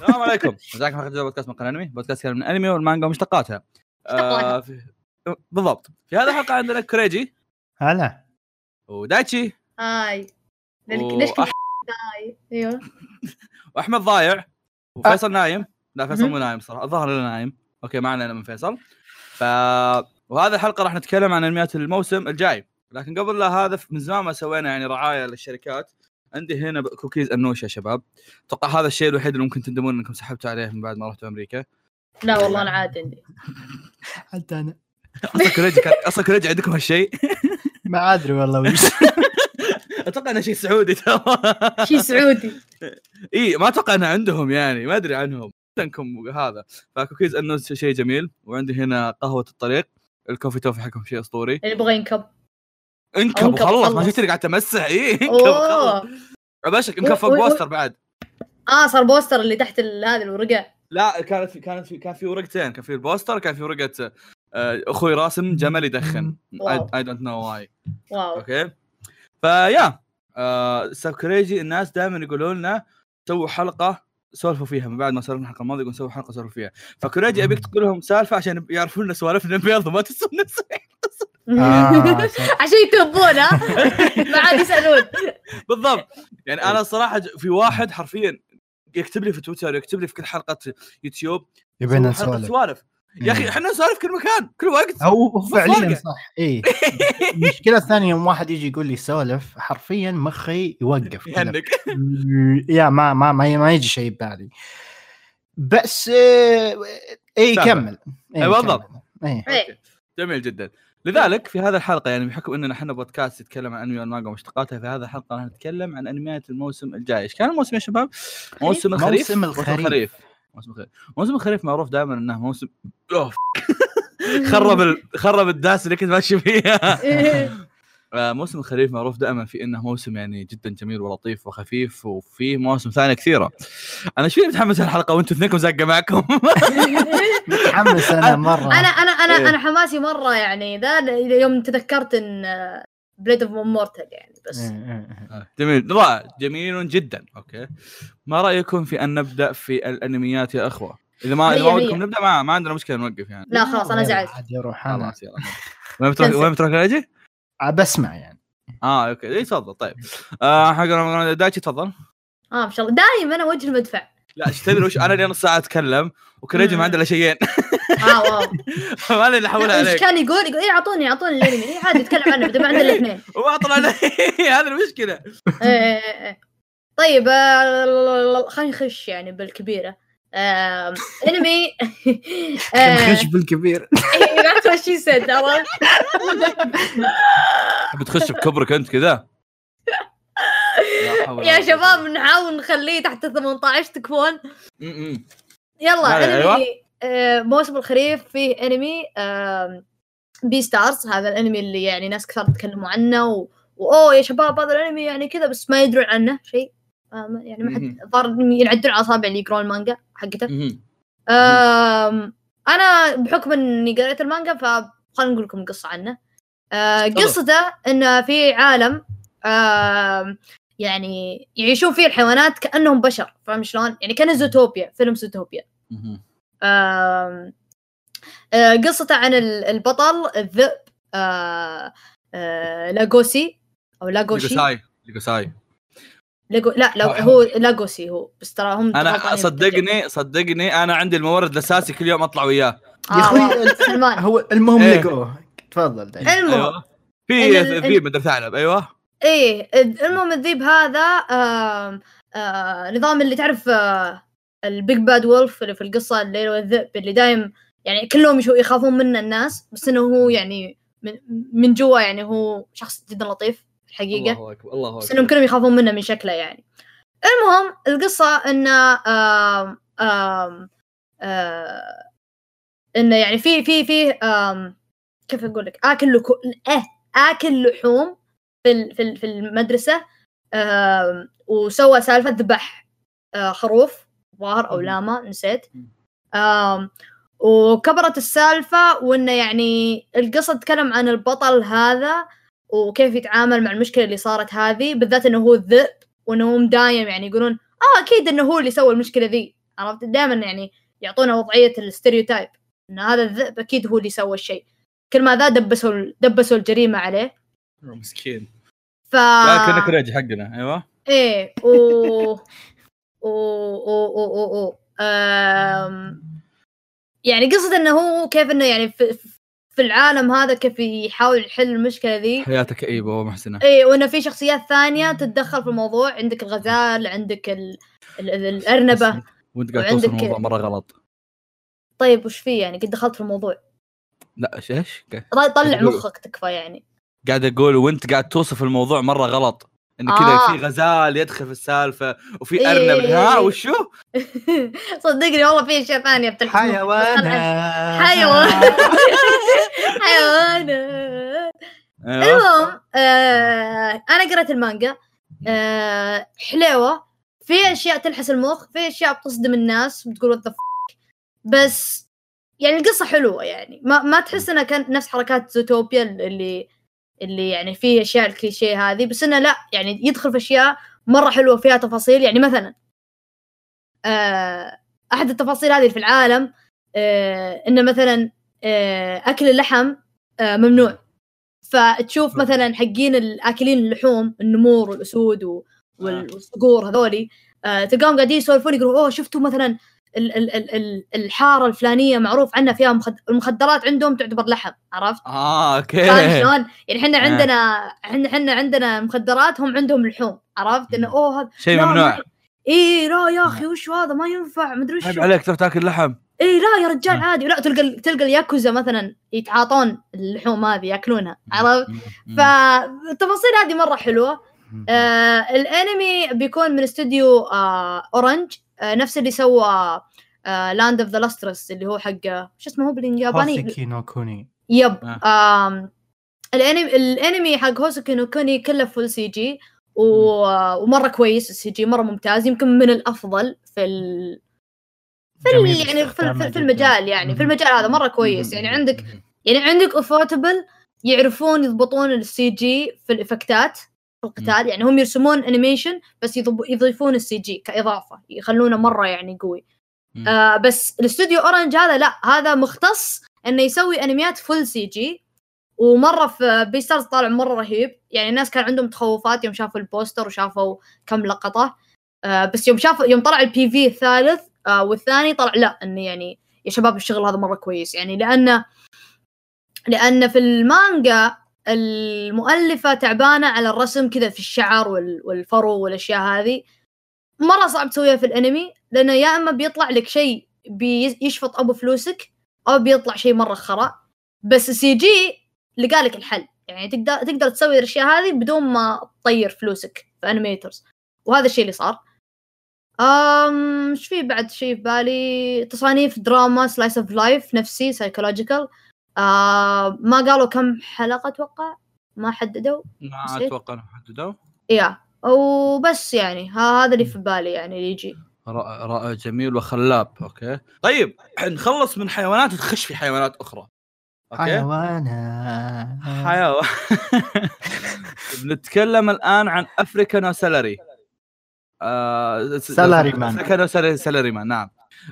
السلام عليكم. مساكم حلقه بودكاست مقال أنمي. بودكاست عن الانمي والمانجا ومشتقاتها آه في... بالضبط. في هذه الحلقة عندنا كريجي هلا. ودايتشي. Hi. ليش hi. أيوه. وأحمد ضايع. وفيصل نايم. لا فيصل مو نايم صراحة. الظاهر إنه نايم. Okay ما علينا من فيصل. ف وهذه الحلقة راح نتكلم عن أنميات الموسم الجاي. لكن قبل لا هذا من زمان ما سوينا يعني رعاية للشركات. عندي هنا كوكيز انوشه يا شباب. أتوقع هذا الشيء الوحيد اللي ممكن تندمون إنكم سحبتوا عليه من بعد ما رحتوا أمريكا. لا والله أنا عاد عندي. حتى أنا. أصلا كريجي كان أصلا كريجي عندكم هالشيء؟ ما أدري والله وش. أتوقع إنه شيء سعودي ترى. شيء سعودي. إي ما أتوقع إنه عندهم يعني. ما أدري عنهم. انكم هذا. فكوكيز انه شيء جميل. وعندي هنا قهوة الطريق. ال coffee toffee حقهم شيء أسطوري. اللي يبغى ينكب. انكب انكب خلص ما. شفت قاعد تمسح. اي انكب خلص ابشرك انكب فوق poster بعد. آه صار poster اللي تحت هذه الورقه لا كانت في كانت في كان في ورقتين. كان في ال poster كان في ورقة آه، أخوي راسم جمل يدخن. I don't know why wow. Okay? فيا آه ساكوريجي الناس دائما يقولوا لنا سووا حلقة سولفوا فيها. من بعد ما سولفنا الحلقة الماضيه يقولون سووا حلقة سولفوا فيها. فكوريجي أبيك تقول لهم سالفة عشان يعرفون ان سوالفنا بيض وما تسوون نفس آه، صح. عشان يتوبون ها ما عاد يسألون. بالضبط. يعني أنا الصراحه في واحد حرفيا يكتب لي في تويتر يكتب لي في كل حلقة يوتيوب يبينا نسولف. سوالف. يا أخي إيه. إحنا نسولف كل مكان كل وقت. أو فعليا. صح. اي المشكلة الثانية يوم واحد يجي يقول لي سولف حرفيا مخي يوقف. يهنك. يا ما ما ما, ما يجي شيء ببالي. بس آه، اي. كمل إيه، إيه، بالضبط. إيه. جميل جدا. لذلك في هذه الحلقة يعني بحكم إننا إحنا بودكاست يتكلم عن أنمي والمانجا ومشتقاتها في هذه الحلقة راح نتكلم عن أنميات الموسم الجاي. إيش كان الموسم يا شباب؟ موسم الخريف موسم الخريف. موسم الخريف موسم الخريف معروف دائما إنه موسم أوه، خرب ال... خرب الداس اللي كنت ماشي فيها. موسم الخريف معروف دائما في إنه موسم يعني جدا جميل ولطيف وخفيف وفيه مواسم ثانية كثيرة. أنا شوي متحمس الحلقة وأنتم اثنينكم زقة معكم. متحمس أنا مرة. أنا أنا أنا إيه. أنا حماسي مرة يعني ذا يوم تذكرت إن Blade of Immortal يعني بس. إيه، إيه،. آه، جميل. رائع جميل جدا. Okay. ما رأيكم في أن نبدأ في الأنميات يا أخوة؟ إذا ما إذا ما. ودكم نبدأ ما, ما عندنا مشكلة نوقف يعني. لا خلاص أنا زعلت. عاد يروح أنا. خلاص يلا. وين بتروح. وين بتروح؟ بسمع يعني. آه okay. إيه، تفضل. طيب. آه حق دايتشي تفضل. آه ما شاء الله. دايما أنا وجه المدفع لا إيش تدري وش؟ أنا لي نص ساعه أتكلم وكريجي ما عنده إلا شيئين. آه واو. ما لي اللي احولها إيش عليك. كان يقول؟ يقول إيه أعطوني أعطوني الأنمي. إيه عادي يتكلم عنه بدل ما عنده الاثنين وما طلع لي هذه المشكلة. إيه، إيه، إيه. طيب آه، خلينا نخش يعني بالكبيرة. آه، انمي آه، خش بالكبير إيه، لا تخشي سد عرفت؟ بتخش بكبرك أنت كذا؟ يا شباب نحاول نخليه تحت 18 تكفون. يلا انمي أيوة. آه، موسم الخريف فيه انمي Beastars هذا الانمي اللي يعني ناس كثر تكلموا عنه و... wow يا شباب هذا الانمي يعني كذا بس ما يدرون عنه شيء. آه، يعني ما. حد ظهر ينعدون على اصابع اللي يقرون المانجا حقته. أنا بحكم إني قريت المانجا فخلنا نقول لكم القصة عنه. آه،. قصته انه في عالم يعني يعيشون فيه الحيوانات كأنهم بشر فاهم شلون؟ يعني كأنه زوتوبيا فيلم زوتوبيا. آه، قصته عن ال- البطل الذئب آه، لاغوسي أو لاغوشي. ليجوساي لاغو... لا لا آه. هو لاغوسي هو بس ترى هم أنا صدقني صدقني أنا عندي المورد الأساسي كل يوم أطلع وياه بالترجمة. يا آه، أخوي سلمان هو المهم إيه. لقوه تفضل. المهم أيوه في ذيب مدري ثعلب أيوه إيه المهم الذيب هذا آم، آه نظام اللي تعرف آه ال big bad wolf اللي في القصة اللي هو الذئب اللي دايم يعني كلهم يخافون منه الناس بس إنه هو يعني من, من جوا يعني هو شخص جدا لطيف في الحقيقة الله أكبر الله بس إنهم اكبر كلهم يخافون منه من شكله يعني. المهم القصة إنه آم آم آه إنه يعني في في في آم كيف أقول لك؟ آكل لكو... آه آكل لحوم في في في المدرسة آم وسوى سالفة ذبح آه خروف ظاهر أو. لاما نسيت. آم وكبرت السالفة وإنه يعني القصة تتكلم عن البطل هذا وكيف يتعامل مع المشكلة اللي صارت هذه بالذات إنه هو الذئب وانه هو مدايم يعني يقولون آه أكيد إنه هو اللي سوى المشكلة ذي. عرفت؟ دائما يعني يعطونا وضعية ال stereotype إن هذا الذئب أكيد هو اللي سوى الشيء. كل ما ذا دبسوا دبسوا الجريمة عليه. مسكين. ف لا كنا كريج حقنا أيوه. إيه و و و و و و أم... يعني قصة إنه هو كيف إنه يعني في, في العالم هذا كيف يحاول يحل المشكلة ذي. حياته كئيبه ومحزنه إيه وإنه في شخصيات ثانية تتدخل في الموضوع. عندك الغزال عندك ال... ال... ال... الأرنبة. وأنت قاعد توصل الموضوع مرة غلط. طيب وش فيه يعني؟ قد دخلت في الموضوع. لا إيش؟ إيش؟ طيب طلع مخك تكفى يعني. قاعد أقول وأنت قاعد توصف الموضوع مرة غلط. ان كذا آه. في غزال يدخل في السالفة وفي إيه، أرنب. إيه، ها إيه. وشو؟ صدقني والله في أشياء ثانية بتلحق. حيوانات. حيوان حيوانات. أيوه المهم آه أنا قرأت المانجا. آه حليوه في أشياء تلحس المخ في أشياء بتصدم الناس بتقول وات بس يعني القصة حلوة يعني. ما ما تحس إنها كانت نفس حركات زوتوبيا اللي اللي يعني فيه أشياء الكليشيه هذه بس إنه لا يعني يدخل في أشياء مرة حلوة فيها تفاصيل. يعني مثلا آه أحد التفاصيل هذه في العالم آه إنه مثلا آه أكل اللحم ممنوع. فتشوف مثلا حقين الاكلين اللحوم النمور والأسود والصقور هذولي تلقاهم قاعدين يسولفون يقولوا أوه شفتوا مثلا الحارة الفلانية معروف عنها فيها مخد... المخدرات عندهم تعتبر لحم عرفت؟ آه أوكي شلون؟ يعني إحنا آه. عندنا إحنا إحنا عندنا مخدرات هم عندهم لحوم عرفت؟ إنه أوه هذا شيء ممنوع اي لا يا أخي وش هذا ما ينفع مدري وش عليك تروح تاكل لحم اي لا يا رجال آه. عادي لا تلقى تلقى الياكوزا مثلا يتعاطون اللحوم هذه يأكلونها عرفت؟ فالتفاصيل هذه مرة حلوة آه الأنمي بيكون من استوديو آه Orange نفس اللي سوى Land of the Lustrous اللي هو حق شو اسمه هو بالياباني؟ هوسيكي نو كوني. Yep. آه. الأنمي الأنمي حق هوسوكي نو كوني كله full CG و- ومرة كويس ال CG مرة ممتاز يمكن من الأفضل في ال... في ال... جميل يعني في, في. المجال يعني في. المجال هذا مرة كويس. يعني عندك يعني عندك ufotable يعرفون يضبطون ال CG في الإفكتات. القتال يعني هم يرسمون animation بس. يضيفون ال CG كإضافة يخلونه مرة يعني قوي. آه بس الاستوديو Orange هذا لا هذا مختص إنه يسوي انميات full CG ومرة في Beastars طالع مرة رهيب يعني الناس كان عندهم تخوفات يوم شافوا ال poster وشافوا كم لقطة آه بس يوم شافوا يوم طلع ال PV الثالث آه والثاني طلع لا إنه يعني يا شباب الشغل هذا مرة كويس يعني لأنه لأن في المانجا المؤلفة تعبانة على الرسم كذا في الشعر وال- والفرو والأشياء هذه. مرة صعب تسويها في الأنمي لأنه يا إما بيطلع لك شيء بيشفط أبو فلوسك أو بيطلع شيء مرة خرا. بس ال CG لقى لك الحل. يعني تقدر تقدر تسوي الأشياء هذه بدون ما تطير فلوسك في animators وهذا الشيء اللي صار. أم إيش في بعد شيء في بالي؟ تصانيف دراما slice of life نفسي psychological آه ما قالوا كم حلقة أتوقع؟ ما حددوا؟ ما. أتوقع إنهم حددوا. yeah وبس يعني ها هذا اللي في بالي يعني اللي يجي. رائع رائع جميل وخلاب okay. طيب نخلص من حيوانات وتخش في حيوانات أخرى. okay؟ حيوانات. حيوان بنتكلم الآن عن African salary آه salary man. African salary salary man نعم.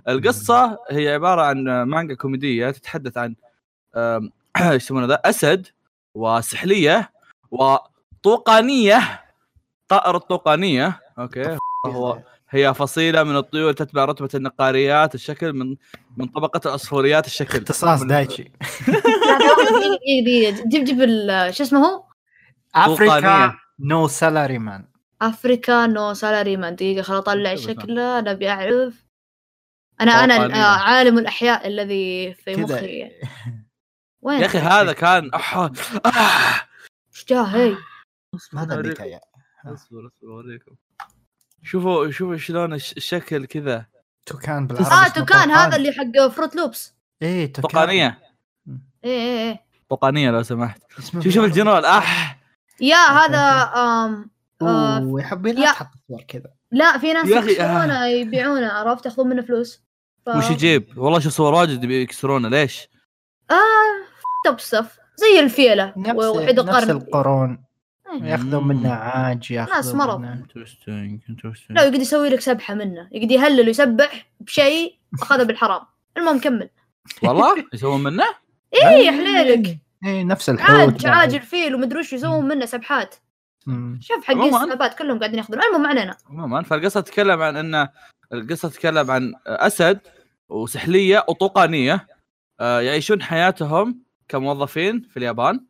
القصة هي عبارة عن مانجا كوميدية تتحدث عن إيش يسمونه ذا أسد وسحلية وطوقانية. طائر الطوقانية. okay. هو هي فصيلة من الطيور تتبع رتبة النقاريات الشكل من من طبقة العصفوريات الشكل. اختصاص دايتشي. جيب جيب ال- شو اسمه هو؟ أفريكا. نو سالاري مان. أفريكا نو سالاري مان. دقيقة خل أطلع. شكله. أنا أبي أعرف. أنا أنا. آه، عالم الأحياء الذي في مخي. وين يا أخي هذا كان أح... آه. إيش جاه هي؟ ما أدري يا. أصبر أصبر أوريكم. شوفوا شوفوا شلون الش- الشكل كذا. توكان بالعربي آه توكان. هذا اللي حق فروت لوبس إيه توكان. إيه إيه إيه. طوقانية لو سمحت. شوف شوف. الجنون اح يا هذا آم آه أوه يا حبي لا تحط صور كذا. لا في ناس يكسرونه يبيعونه عرفت؟ ياخذون منه فلوس. ف... وش يجيب؟ والله شوف صور واجد يكسرونه ليش؟ آه توب ستف زي الفيلة نفس وحيد نفس القرن. القرون. إيه. ياخذون منه عاج ياخذون ناس مرض. انترستنج لا يقعد يسوي لك سبحة منه. يقعد يهلل ويسبح بشيء أخذه بالحرام. المهم كمل. والله؟ يسوون منه؟ إيه حليلك. إيه نفس الحوت عاج بعد. عاج الفيل ومدري وش يسوون منه سبحات. شوف عموماً. السنابات كلهم قاعدين ياخذون. المهم ما علينا. عموما فالقصة تتكلم عن ان القصة تتكلم عن أسد وسحلية وطوقانية آه، يعيشون حياتهم كموظفين في اليابان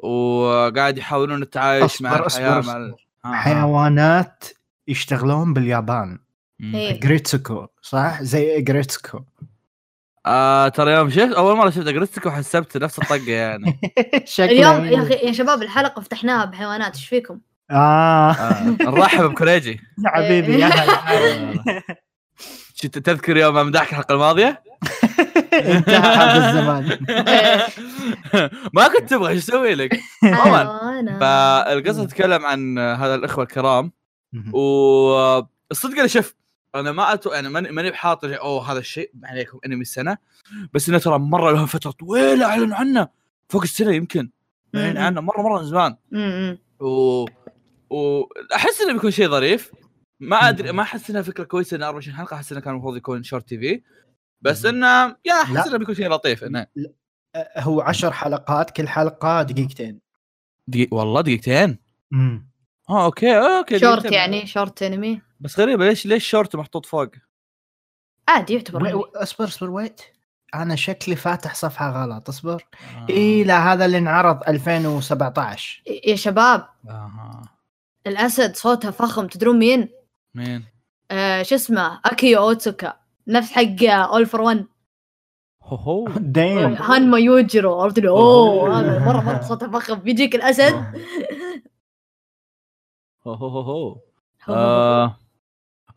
وقاعد يحاولون التعايش مع الحياة مع ال-. آه،. حيوانات يشتغلون باليابان. إيه. جريتسوكو صح زي جريتسوكو آه ترى يوم شفت أول مرة شفت اجريستك وحسبت نفس الطقة يعني اليوم يا أخي يا شباب الحلقة فتحناها بحيوانات إيش فيكم؟ آه آه، نرحب بكوريجي يا حبيبي يا هلا. شفت تذكر يوم أمدحك الحلقة الماضية؟ انتهى الزمان. ما كنت تبغى إيش أسوي لك؟ أنا. فالقصة تتكلم عن هذا الإخوة الكرام. والصدق أنا شوف أنا ما أتو... يعني ماني ماني بحاط أوه هذا الشيء عليكم إنمي السنة. بس إنه ترى مرة لهم فترة طويلة أعلنوا عنه. فوق السنة يمكن. اعلن مم. عنه مرة مرة من زمان. و واحس إنه بيكون شيء ظريف. ما أدري ما أحس إنها فكرة كويسة انه 24 حلقة أحس انه كان المفروض يكون short TV بس. إنه يا أحس. إنه بيكون شيء لطيف إنه هو عشر حلقات كل حلقة دقيقتين دقيق والله دقيقتين مم. آه أوكي أوكي شورت دقيقتين. يعني شورت أنمي بس غريبة ليش ليش شورت محطوط فوق؟ عادي يعتبر اصبر اصبر wait أنا شكلي فاتح صفحة غلط اصبر آه. إي لا هذا اللي انعرض 2017 يا شباب آه. الأسد صوتها فخم تدرون مين؟ مين؟ آه شو اسمه؟ أكيو اوتسوكا نفس حق All for One هو هو. دايم. هانما يوجيرو عرفت له أوه هذا مره مرة صوته فخم. بيجيك الأسد. هو هو هو آه.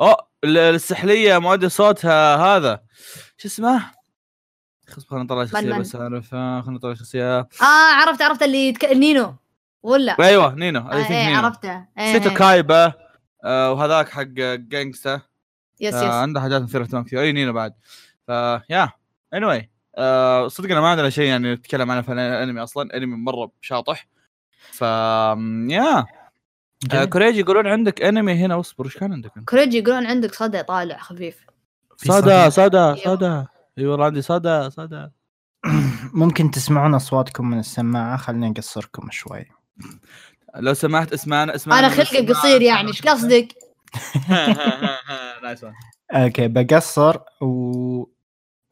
أوه ال- السحلية مؤدي صوتها هذا. شو اسمه؟ خلاص خلينا نطلع شخصية؟ بس اعرفها خلينا نطلع شخصية. آه عرفت عرفت اللي يتك... نينو. ولا؟ أيوه نينو. آه اي إيه نينو. عرفته. إيه سيتو إيه. كايبا. آه وهذاك حق Gangsta yes آه yes عنده حاجات مثيرة اهتمام كثير. أي نينو بعد. ف yeah any anyway. آه صدق أنا ما عندنا شيء يعني نتكلم عنه في الانمي أصلا. أنمي مرة شاطح. ف yeah آه كوريجي يقولون عندك أنمي هنا. اصبر إيش كان عندك؟ كوريجي يقولون عندك صدى طالع خفيف. في صدى. صدى. صدى صدى. أي والله عندي صدى صدى. ممكن تسمعون أصواتكم من السماعة. خليني أقصركم شوي. لو سمحت اسمعنا اسمعنا أنا خلقي قصير يعني إيش قصدك؟ nice okay بقصر و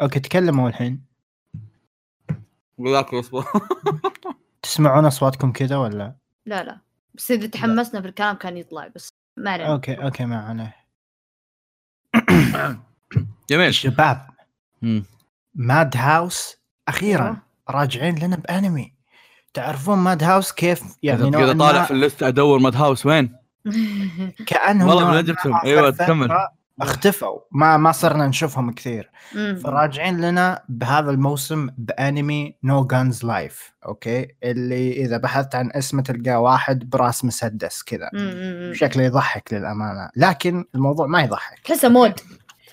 okay تكلموا الحين. وذاك اصبر تسمعون أصواتكم كذا ولا؟ لا لا. بس إذا تحمسنا في الكلام كان يطلع بس ما علينا. okay okay ما عليه. جميل. شباب. Madhouse أخيرا. راجعين لنا بأنمي. تعرفون Madhouse كيف يعني كذا طالع في ال list أدور Madhouse وين؟ كأنهم والله من ما جبتهم. آخر أيوة، فترة تكمل. اختفوا ما ما صرنا نشوفهم كثير. فراجعين لنا بهذا الموسم بأنمي No Guns Life okay اللي إذا بحثت عن اسمه تلقى واحد براس مسدس كذا. شكله يضحك للأمانة لكن الموضوع ما يضحك تحسه mood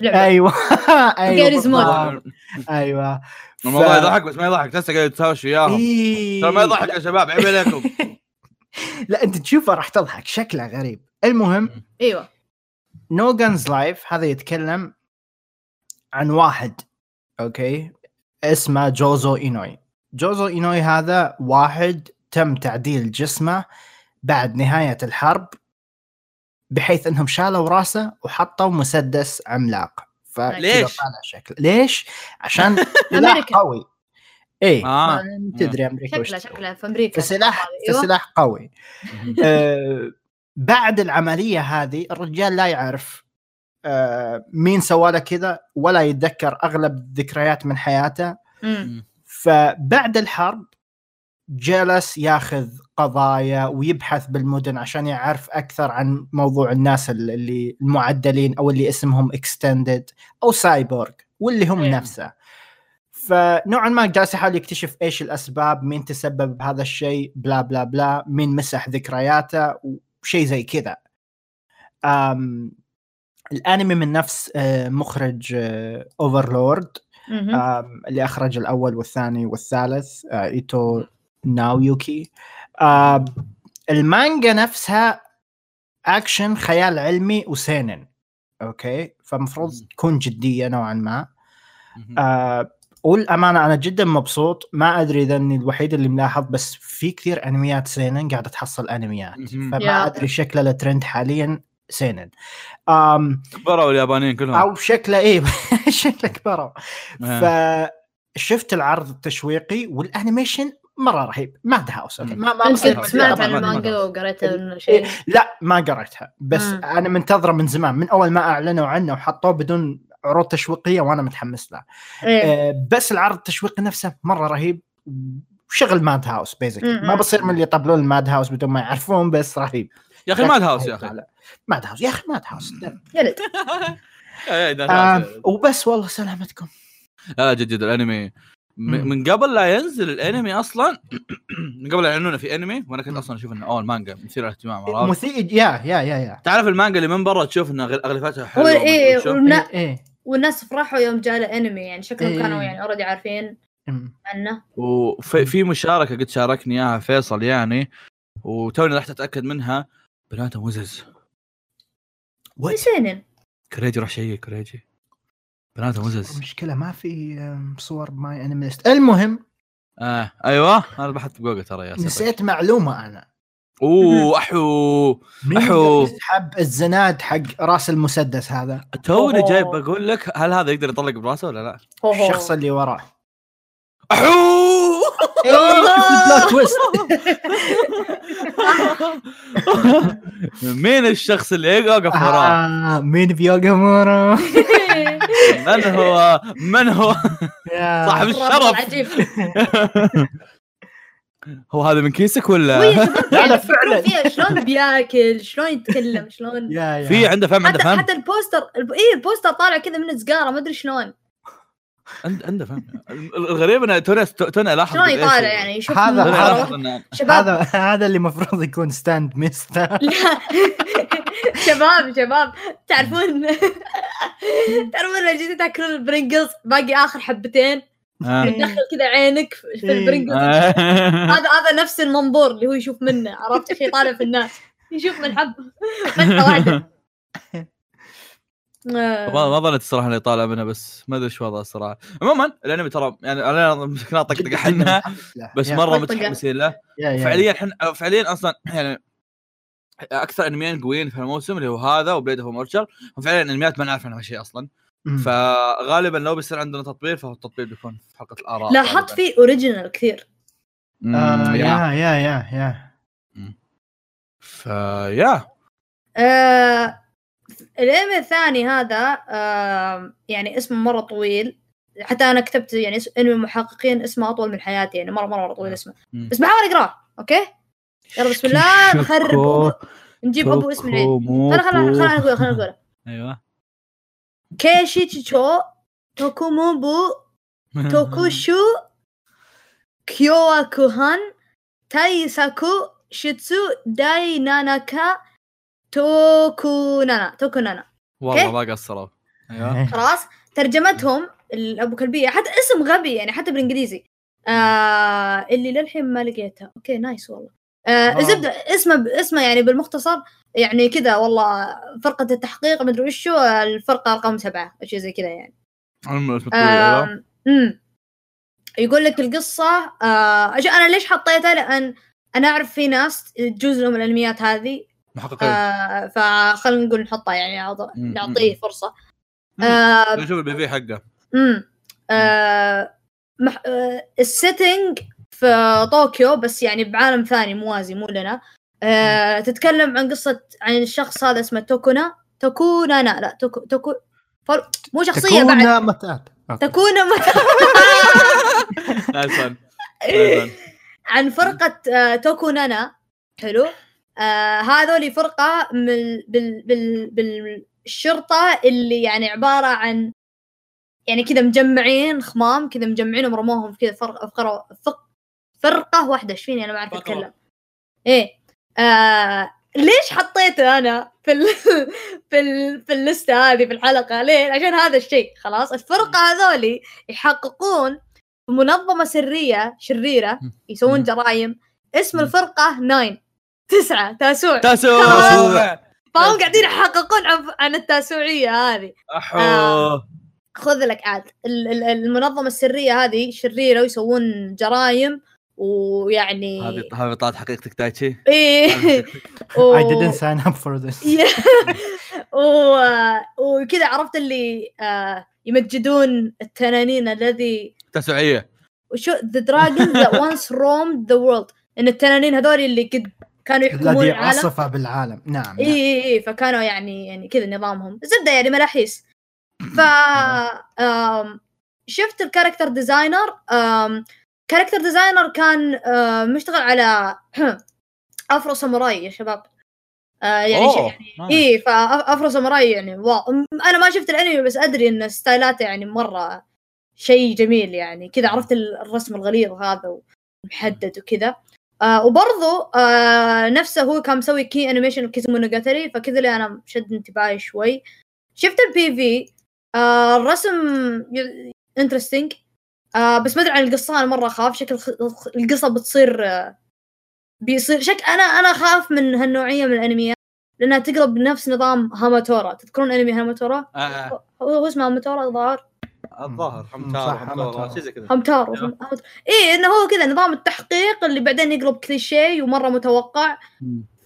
لعبة. أيوه أيوه. أيوه الموضوع ف- يضحك بس ما يضحك. تحسه قاعد يتهاوش وياهم. إيه. ترى ما يضحك يا شباب عيب عليكم. لا أنت تشوفه راح تضحك شكله غريب. المهم إيوه. No Guns Life هذا يتكلم عن واحد okay؟ اسمه جوزو إينوي. جوزو إينوي هذا واحد تم تعديل جسمه بعد نهاية الحرب بحيث إنهم شالوا راسه وحطوا مسدس عملاق. ليش؟ شكل ليش؟ عشان سلاح. قوي إيه آه. ما تدري أمريكا شكله. شكله في أمريكا فسلاح أيوه فسلاح قوي آه، بعد العملية هذه الرجال لا يعرف آه، مين سوى له كذا ولا يتذكر أغلب الذكريات من حياته. فبعد الحرب جلس ياخذ قضايا ويبحث بالمدن عشان يعرف أكثر عن موضوع الناس اللي المعدلين أو اللي اسمهم extended أو سايبورغ واللي هم إيه. نفسه فنوعا ما جالس يحاول يكتشف إيش الأسباب مين تسبب بهذا الشيء بلا بلا بلا مين مسح ذكرياته وشيء زي كذا الأنمي من نفس آه، مخرج Overlord. آم، اللي أخرج الأول والثاني والثالث آه، إيتو ناويوكي آم، المانجا نفسها اكشن خيال علمي و seinen okay فمفروض. تكون جدية نوعا ما. آه والأمانة أنا جدا مبسوط ما أدري إذا إني الوحيد اللي ملاحظ بس في كثير أنميات seinen قاعدة تحصل أنميات مهم. فما يا. أدري شكله الترند حاليا seinen آم كبروا اليابانيين كلهم أو شكله إيه شكله كبروا آه. فشفت العرض التشويقي والأنيميشن مرة رهيب. Madhouse. ما ما أنت سمعت عن ما- ما- المانجا ما- وقريتها من شيء لا ما قريتها. بس مم. أنا منتظرة من زمان من أول ما أعلنوا عنه وحطوه بدون عروض تشويقية وأنا متحمس له. إيه. آه، بس العرض التشويقي نفسه مرة رهيب. وشغل Madhouse basic. ما بصير من اللي يطبلون ال Madhouse بدون ما يعرفون بس رهيب. يا أخي ماد هاوس يا أخي. ماد هاوس يا أخي ماد هاوس. آه. وبس والله سلامتكم. لا جد جد. الأنمي من قبل لا ينزل الانمي أصلا من قبل لا يعلنونه في انمي وأنا كنت. أصلا أشوف إنه أوه المانجا مثير للاهتمام؟ مثير yeah yeah yeah yeah تعرف المانجا اللي من برا تشوف ان أغل- اغلفتها حلوة إيه. والنا- إيه إيه. والناس فرحوا يوم جاء الانمي يعني شكلهم إيه. كانوا يعني already عارفين. عنه وفي في مشاركة قد شاركني إياها فيصل يعني وتوني رحت اتاكد منها بناته مزز؟ سينن كريجي راح شيء كريجي بناته مزز المشكلة ما في صور ماي أنيميست. المهم آه أيوه. أنا بحثت بجوجل ترى يا نسيت معلومة أنا. أوه أحو. يقدر يسحب الزناد حق راس المسدس هذا؟ توني أوه. جاي بقول لك هل هذا يقدر يطلق براسه ولا لا؟ الشخص اللي وراه. أحو! تويست مين الشخص اللي يوقف وراه؟ آه مين بيوغامورا من هو؟ من هو؟ صاحب الشرف عجيب هو هذا من كيسك ولا؟ شباب لا، لا، يعني فعلاً. فيها شلون بياكل شلون يتكلم شلون في عنده فهم عنده فهم حتى البوستر الب... إيه البوستر طالع كذا من سجاره ما أدري شلون عنده عنده فهم. الغريب انه توني توني الاحظ شلون يطالع يعني؟ يشوف هذا- هذا- شباب. هذا هذا اللي المفروض يكون stand master لا. شباب شباب. تعرفون؟ تعرفون لما جيتوا تاكلون ال Pringles باقي آخر حبتين؟ آه. تدخل كذا عينك في إيه. ال Pringles آه. هذا هذا نفس المنظور اللي هو يشوف منه عرفت كيف يطالع في الناس. يشوف من حب. فتحه واحدة. ما ما ظنيت الصراحة انه يطالع منها بس ما أدري إيش وضعه الصراحة. عموما الأنمي ترى يعني أنا مسكنا طقطق إحنا بس مرة. متحمسين له. فعليا فعليا إحنا فعليا أصلا يعني أكثر أنميين قويين في الموسم اللي هو هذا و Blade of Immortal فعليا انميات ما نعرف عنها شيء أصلا. فغالبا لو بيصير عندنا تطبيل فهو التطبيل بيكون في حلقه الآراء لاحظت. فيه original كثير. آه yeah. yeah yeah yeah yeah. فيا. آه الانمي الثاني هذا آه يعني اسمه مرة طويل. حتى أنا كتبت يعني إنمي محققين اسمه أطول من حياتي يعني مرة مرة, مرة طويل اسمه. مم. بس بحاول أقرأه أوكي؟ يلا بسم الله نخرب. نجيب أبو اسم العيد توكوموكو. خلينا خلينا خلينا نقول خلينا نقول. أيوه. كيشي تشو توكوموبو توكوشو كوهان تايساكو شيتسو داي ناناكا توكو نانا توكو نانا والله. ما قصروا. أيوه. خلاص ترجمتهم الابو كلبية. حتى اسم غبي يعني حتى بالإنجليزي. آه اللي للحين ما لقيتها أوكي نايس والله. آه آه. زبدة اسمه اسمه يعني بالمختصر يعني كذا والله. فرقة التحقيق مدري وشو الفرقة رقم سبعة شيء زي كذا يعني. أيوة. امم يقول لك القصة آه أنا ليش حطيتها؟ لأن أنا أعرف في ناس تجوز لهم الأنميات هذه محققين. آه فخلينا نقول نحطها يعني مم، نعطيه. فرصة. آه نشوف ال PV حقه. امم آه مح... آه ال setting في طوكيو بس يعني بعالم ثاني موازي مو لنا. آه تتكلم عن قصة عن الشخص هذا اسمه توكونا. توكونا لا لا توكو توكو فر... مو شخصية بعد. تكون متات. تكونا ون. عن فرقة آه توكونانا. حلو. آه هذول فرقة من بال بال بالشرطة اللي يعني عبارة عن يعني كذا مجمعين خمام كذا مجمعينهم رموهم كذا فرقة, فرق- فرقة واحدة. إيش فيني؟ أنا ما أعرف أتكلم. إيه. آه ليش حطيته أنا في ال في ال في اللستة هذه في الحلقة؟ ليه؟ عشان هذا الشيء. خلاص؟ الفرقة هذولي يحققون منظمة سرية شريرة. يسوون. جرائم. اسم. الفرقة nine. تسعة تاسوع. تاسوع. فهم قاعدين يحققون عن, عن التاسوعية هذه. أحو. آه. خذ لك عاد. ال- ال- المنظمة السرية هذه شريرة ويسوون جرايم ويعني هذه هذه طلعت حقيقتك دايتشي إيه. I didn't sign up for this. و... وكذا عرفت اللي آه يمجدون التنانين الذي تاسوعية. وشو the dragons that once roamed the world. إن التنانين هذول اللي قد كانوا يحكمون الذي العالم. عصف بالعالم. نعم اي نعم. اي اي فكانوا يعني يعني كذا نظامهم. زبدة يعني ملاحيس ف آم، شفت ال character designer. character designer كان مشتغل على أفرو ساموراي يا شباب. آه يعني أوه، nice. اي فافرو ساموراي يعني wow. أنا ما شفت الأنمي بس أدري إن ستايلاته يعني مرة شيء جميل يعني. كذا عرفت ال- الرسم الغليظ هذا ومحدد وكذا. آه وبرضو آه نفسه هو كان مسوي key animation Kizumonogatari فكذا اللي أنا شد انتباهي شوي. شفت ال PV آه الرسم interesting آه بس ما أدري عن القصة أنا مرة أخاف. شكل القصة بتصير آه بيصير شك أنا أنا أخاف من هالنوعية من الانميات لأنها تقلب نفس نظام هاماتورا. تذكرون أنمي هاماتورا؟ آه، آه. هو اسمه هاماتورا الظاهر؟ الظاهر صح، حمتار حمتار. حمتار شيء زي كذا همتارو. هم- إيه إنه هو كذا نظام التحقيق اللي بعدين يقلب كليشيه ومرة متوقع.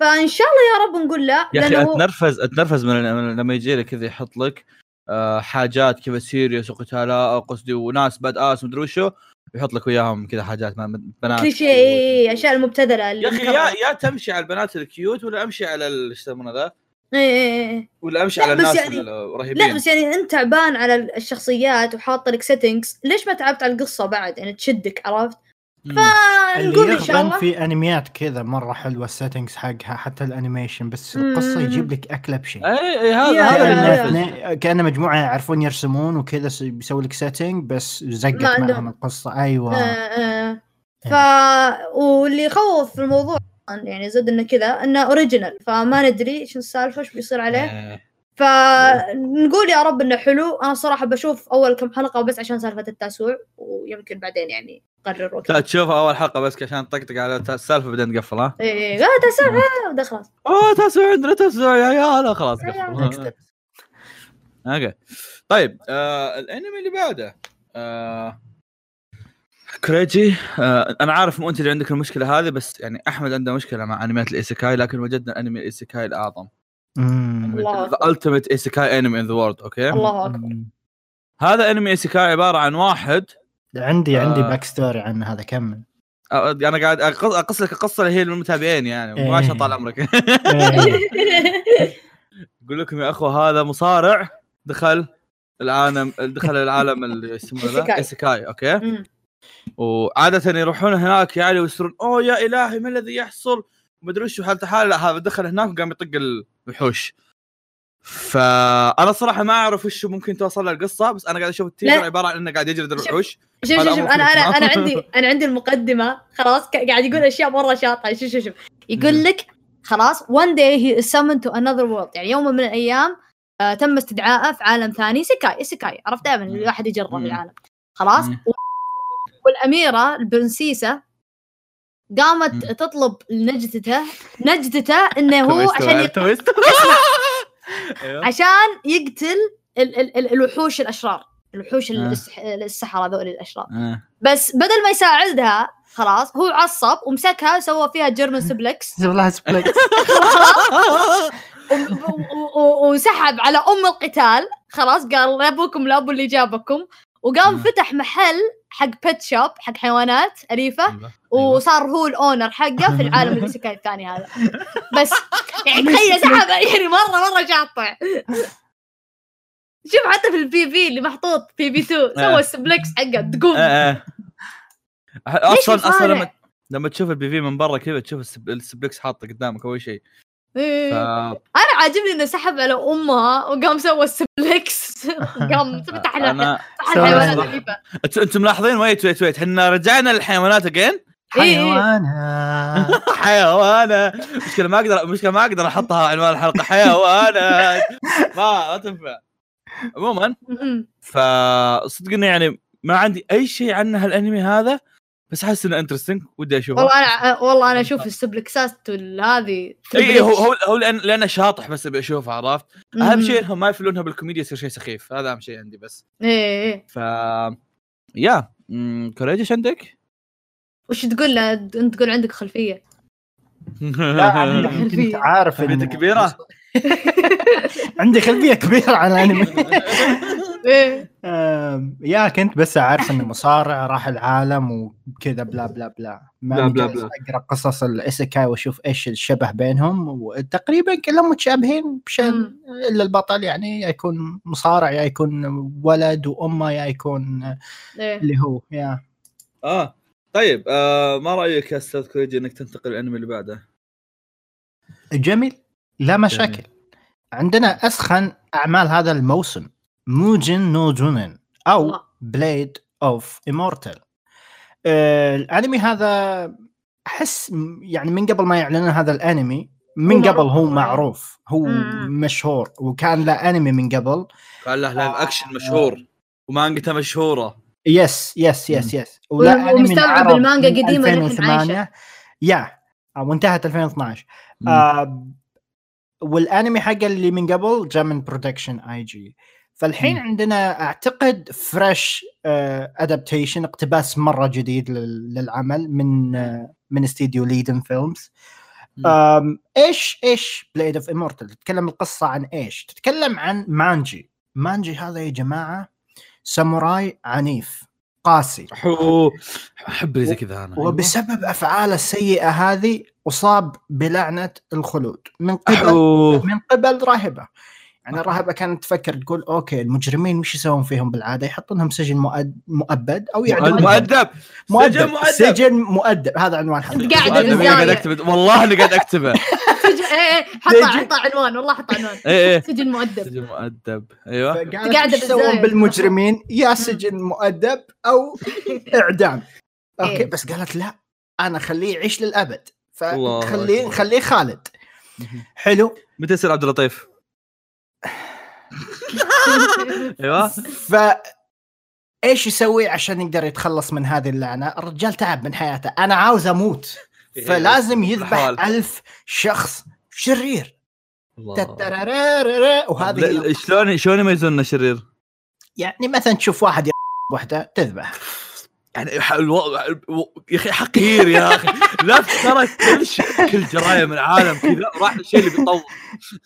فإن شاء الله يا رب نقول لا يا أخي أتنرفز أتنرفز من لما يجي لك كذا يحط لك آه، حاجات كذا serious وقتالات قصدي وناس badass مدري وشو يحط لك وياهم كذا حاجات ما- بنات كليشيه إيه، إيه، أشياء المبتذلة يا أخي. يا يا تمشي على البنات ال cute ولا أمشي على إيش يسمونه ذا إيه إيه إيه. ولا أمشي على الناس يعني- الرهيبين لا بس يعني أنت تعبان على الشخصيات وحاط لك settings ليش ما تعبت على القصة بعد يعني تشدك عرفت. فنقول إن شاء الله في انميات كذا مرة حلوة ال settings حقها حتى ال animation بس مم. القصة يجيب لك أكلة بشيء اي اي هذا هذا كأن مجموعة يعرفون يرسمون وكذا بيسوي لك setting بس زقت. معهم القصة أيوة آه آه. ف واللي يخوف في الموضوع يعني زد إنه كذا إنه original فما ندري إيش السالفة إيش بيصير عليه. آه. فنقول يا رب إنه حلو. أنا صراحة بشوف أول كم حلقة بس عشان سالفة التاسوع ويمكن بعدين يعني اقرر وقتها لا تشوف أول حلقة بس عشان تطقطق على السالفة بعدين تقفل ها؟ إيه إيه. لا تاسوع آه، ده خلاص. اوه تسوع عندنا تسوع يا عيال خلاص يا قفل. عيال. okay. طيب آه الأنمي اللي بعده. آه كريجي آه أنا عارف مو أنت اللي عندك المشكلة هذه بس يعني أحمد عنده مشكلة مع أنميات ال isekai لكن وجدنا أنمي ال isekai الأعظم the ultimate isekai anime in the world okay الله أكبر. هذا أنمي isekai عبارة عن واحد عندي عندي آه. backstory عن هذا كمل آه، أنا قاعد اقص لك القصة اللي هي للمتابعين يعني ما. عشان طال عمرك إيه. أقول لكم يا أخوة هذا مصارع دخل العالم دخل العالم اللي يسمونه. isekai okay. وعادة يروحون هناك يعني ويصيرون أوه يا إلهي ما الذي يحصل؟ ومدري وش حالته. حال لا هذا دخل هناك وقام يطق الوحوش. فأنا صراحة ما أعرف وش ممكن توصل له القصة بس أنا قاعد أشوف التيزر. عبارة عن إنه قاعد يجلد الوحوش. شوف شوف شوف أنا أنا. أنا عندي أنا عندي المقدمة. خلاص قاعد يقول أشياء مرة شاطحة. شوف شوف شوف. يقول لك خلاص one day he is summoned to another world. يعني يوم من الأيام آه تم استدعائه في عالم ثاني سكاي سكاي. عرفت؟ دائما مم. الواحد مم. العالم. خلاص. والأميرة البرنسيسة قامت. تطلب لنجدته نجدته إنه هو عشان أيوه. عشان يقتل ال ال ال الوحوش الأشرار الوحوش آه. السح- السحرة ذول الأشرار آه. بس بدل ما يساعدها خلاص هو عصب ومسكها وسوى فيها German suplex لها suplex وسحب على أم القتال خلاص قال لا ابوكم لا ابو اللي جابكم وقام مم. فتح محل حق بيت shop حق حيوانات أليفة أيوه. أيوه. وصار هو ال owner حقه في العالم ال isekai الثاني هذا بس يعني تخيل سحب يعني مرة مرة شاطح شوف حتى في ال PV اللي محطوط PV 2 آه. سوى ال suplex حقه تقوم آه، آه. أصلا أصلا؟ لما لما تشوف ال PV من برا كذا تشوف السب- ال suplex حاطه قدامك أول شيء ف... إيه. أنا عاجبني انه سحب على أمها وقام سوى ال suplex قام فتح لها أنا أنتم ملاحظين؟ wait wait wait. إحنا رجعنا للحيوانات again. حيوانات. حيوانة مشكلة ما أقدر مشكلة ما أقدر أحطها عنوان الحلقة. حيوانات. ما ما تنفع. عموما. فصدق انه يعني ما عندي أي شيء عن هالأنمي هذا. بس أحس إنه interesting ودي أشوفه. والله أنا والله أنا أشوف السبلكسات هذه إي هو هو هو لأن لأنه شاطح بس أبي أشوفه عرفت؟ أهم شيء إنهم ما يفلونها بالكوميديا يصير شيء سخيف هذا أهم شيء عندي بس. إيه إيه ف يا كوريجي عندك؟ وش تقول له؟ أنت تقول عندك خلفية. لا أنا كنت عارف خلفيتك إنه- كبيرة؟ عندي خلفية كبيرة عن الأنمي. إيه. آم، يا كنت بس عارف إنه مصارع راح العالم وكذا blah blah blah. ما blah blah blah. أقرأ قصص ال isekai وأشوف إيش الشبه بينهم وتقريبا كلهم متشابهين مم. إلا البطل يعني يا يكون مصارع يا يكون ولد وأمه يا يكون إيه. اللي هو يا. آه طيب آه ما رأيك يا أستاذ كوريجي إنك تنتقل الانمي اللي بعده؟ جميل. لا مشاكل. عندنا أسخن أعمال هذا الموسم. Mugen no Juunin أو. Blade of Immortal الأنمي هذا أحس يعني من قبل ما يعلن هذا الأنمي من هو قبل هو معروف. هو مم. مشهور وكان له أنمي من قبل. قال له live action مشهور ومانجته مشهورة. yes yes yes yes ولا ومستوعب المانجا للحين 2008 يا وانتهت 2012 آه والأنمي حقه اللي من قبل جاء من Production I.G فالحين مم. عندنا أعتقد fresh adaptation اقتباس مرة جديد لل- للعمل من آه من استديو Liden Films إيش إيش Blade of Immortal تتكلم القصة عن إيش؟ تتكلم عن مانجي. مانجي هذا يا جماعة ساموراي عنيف قاسي. أحب زي كذا أنا. وبسبب أفعاله السيئة هذه أصاب بلعنة الخلود. من قبل من قبل راهبه يعني الراهبه كانت تفكر تقول okay المجرمين وش يسوون فيهم بالعادة؟ يحطونهم سجن مؤد- مؤبد أو يعدمونهم مؤدب. مؤدب. سجن مؤدب. سجن مؤدب. هذا عنوان حلقه قاعد. أكتب. والله اني قاعد أكتبه. إيه إيه. حطها سجن. حطها عنوان. والله حطها عنوان. إيه إيه. سجن مؤدب. سجن مؤدب. أيوه. قاعد يسوون. بالمجرمين؟ يا سجن مؤدب أو إعدام. okay إيه. بس قالت لا أنا خليه يعيش للأبد. فخليه. خليه خالد. حلو. متى يصير عبد اللطيف؟ أيوه ف إيش يسوي عشان يقدر يتخلص من هذه اللعنة؟ الرجال تعب من حياته، أنا عاوز أموت فلازم يذبح. ألف شخص شرير وهذه. شلون شلون يميزون إنه شرير؟ يعني مثلا تشوف واحد وحده تذبح يعني ح- ألو... الو- يا أخي حقير يا أخي. لا ترى كل شيء كل جرايم العالم كذا راح للشيء اللي بيطول.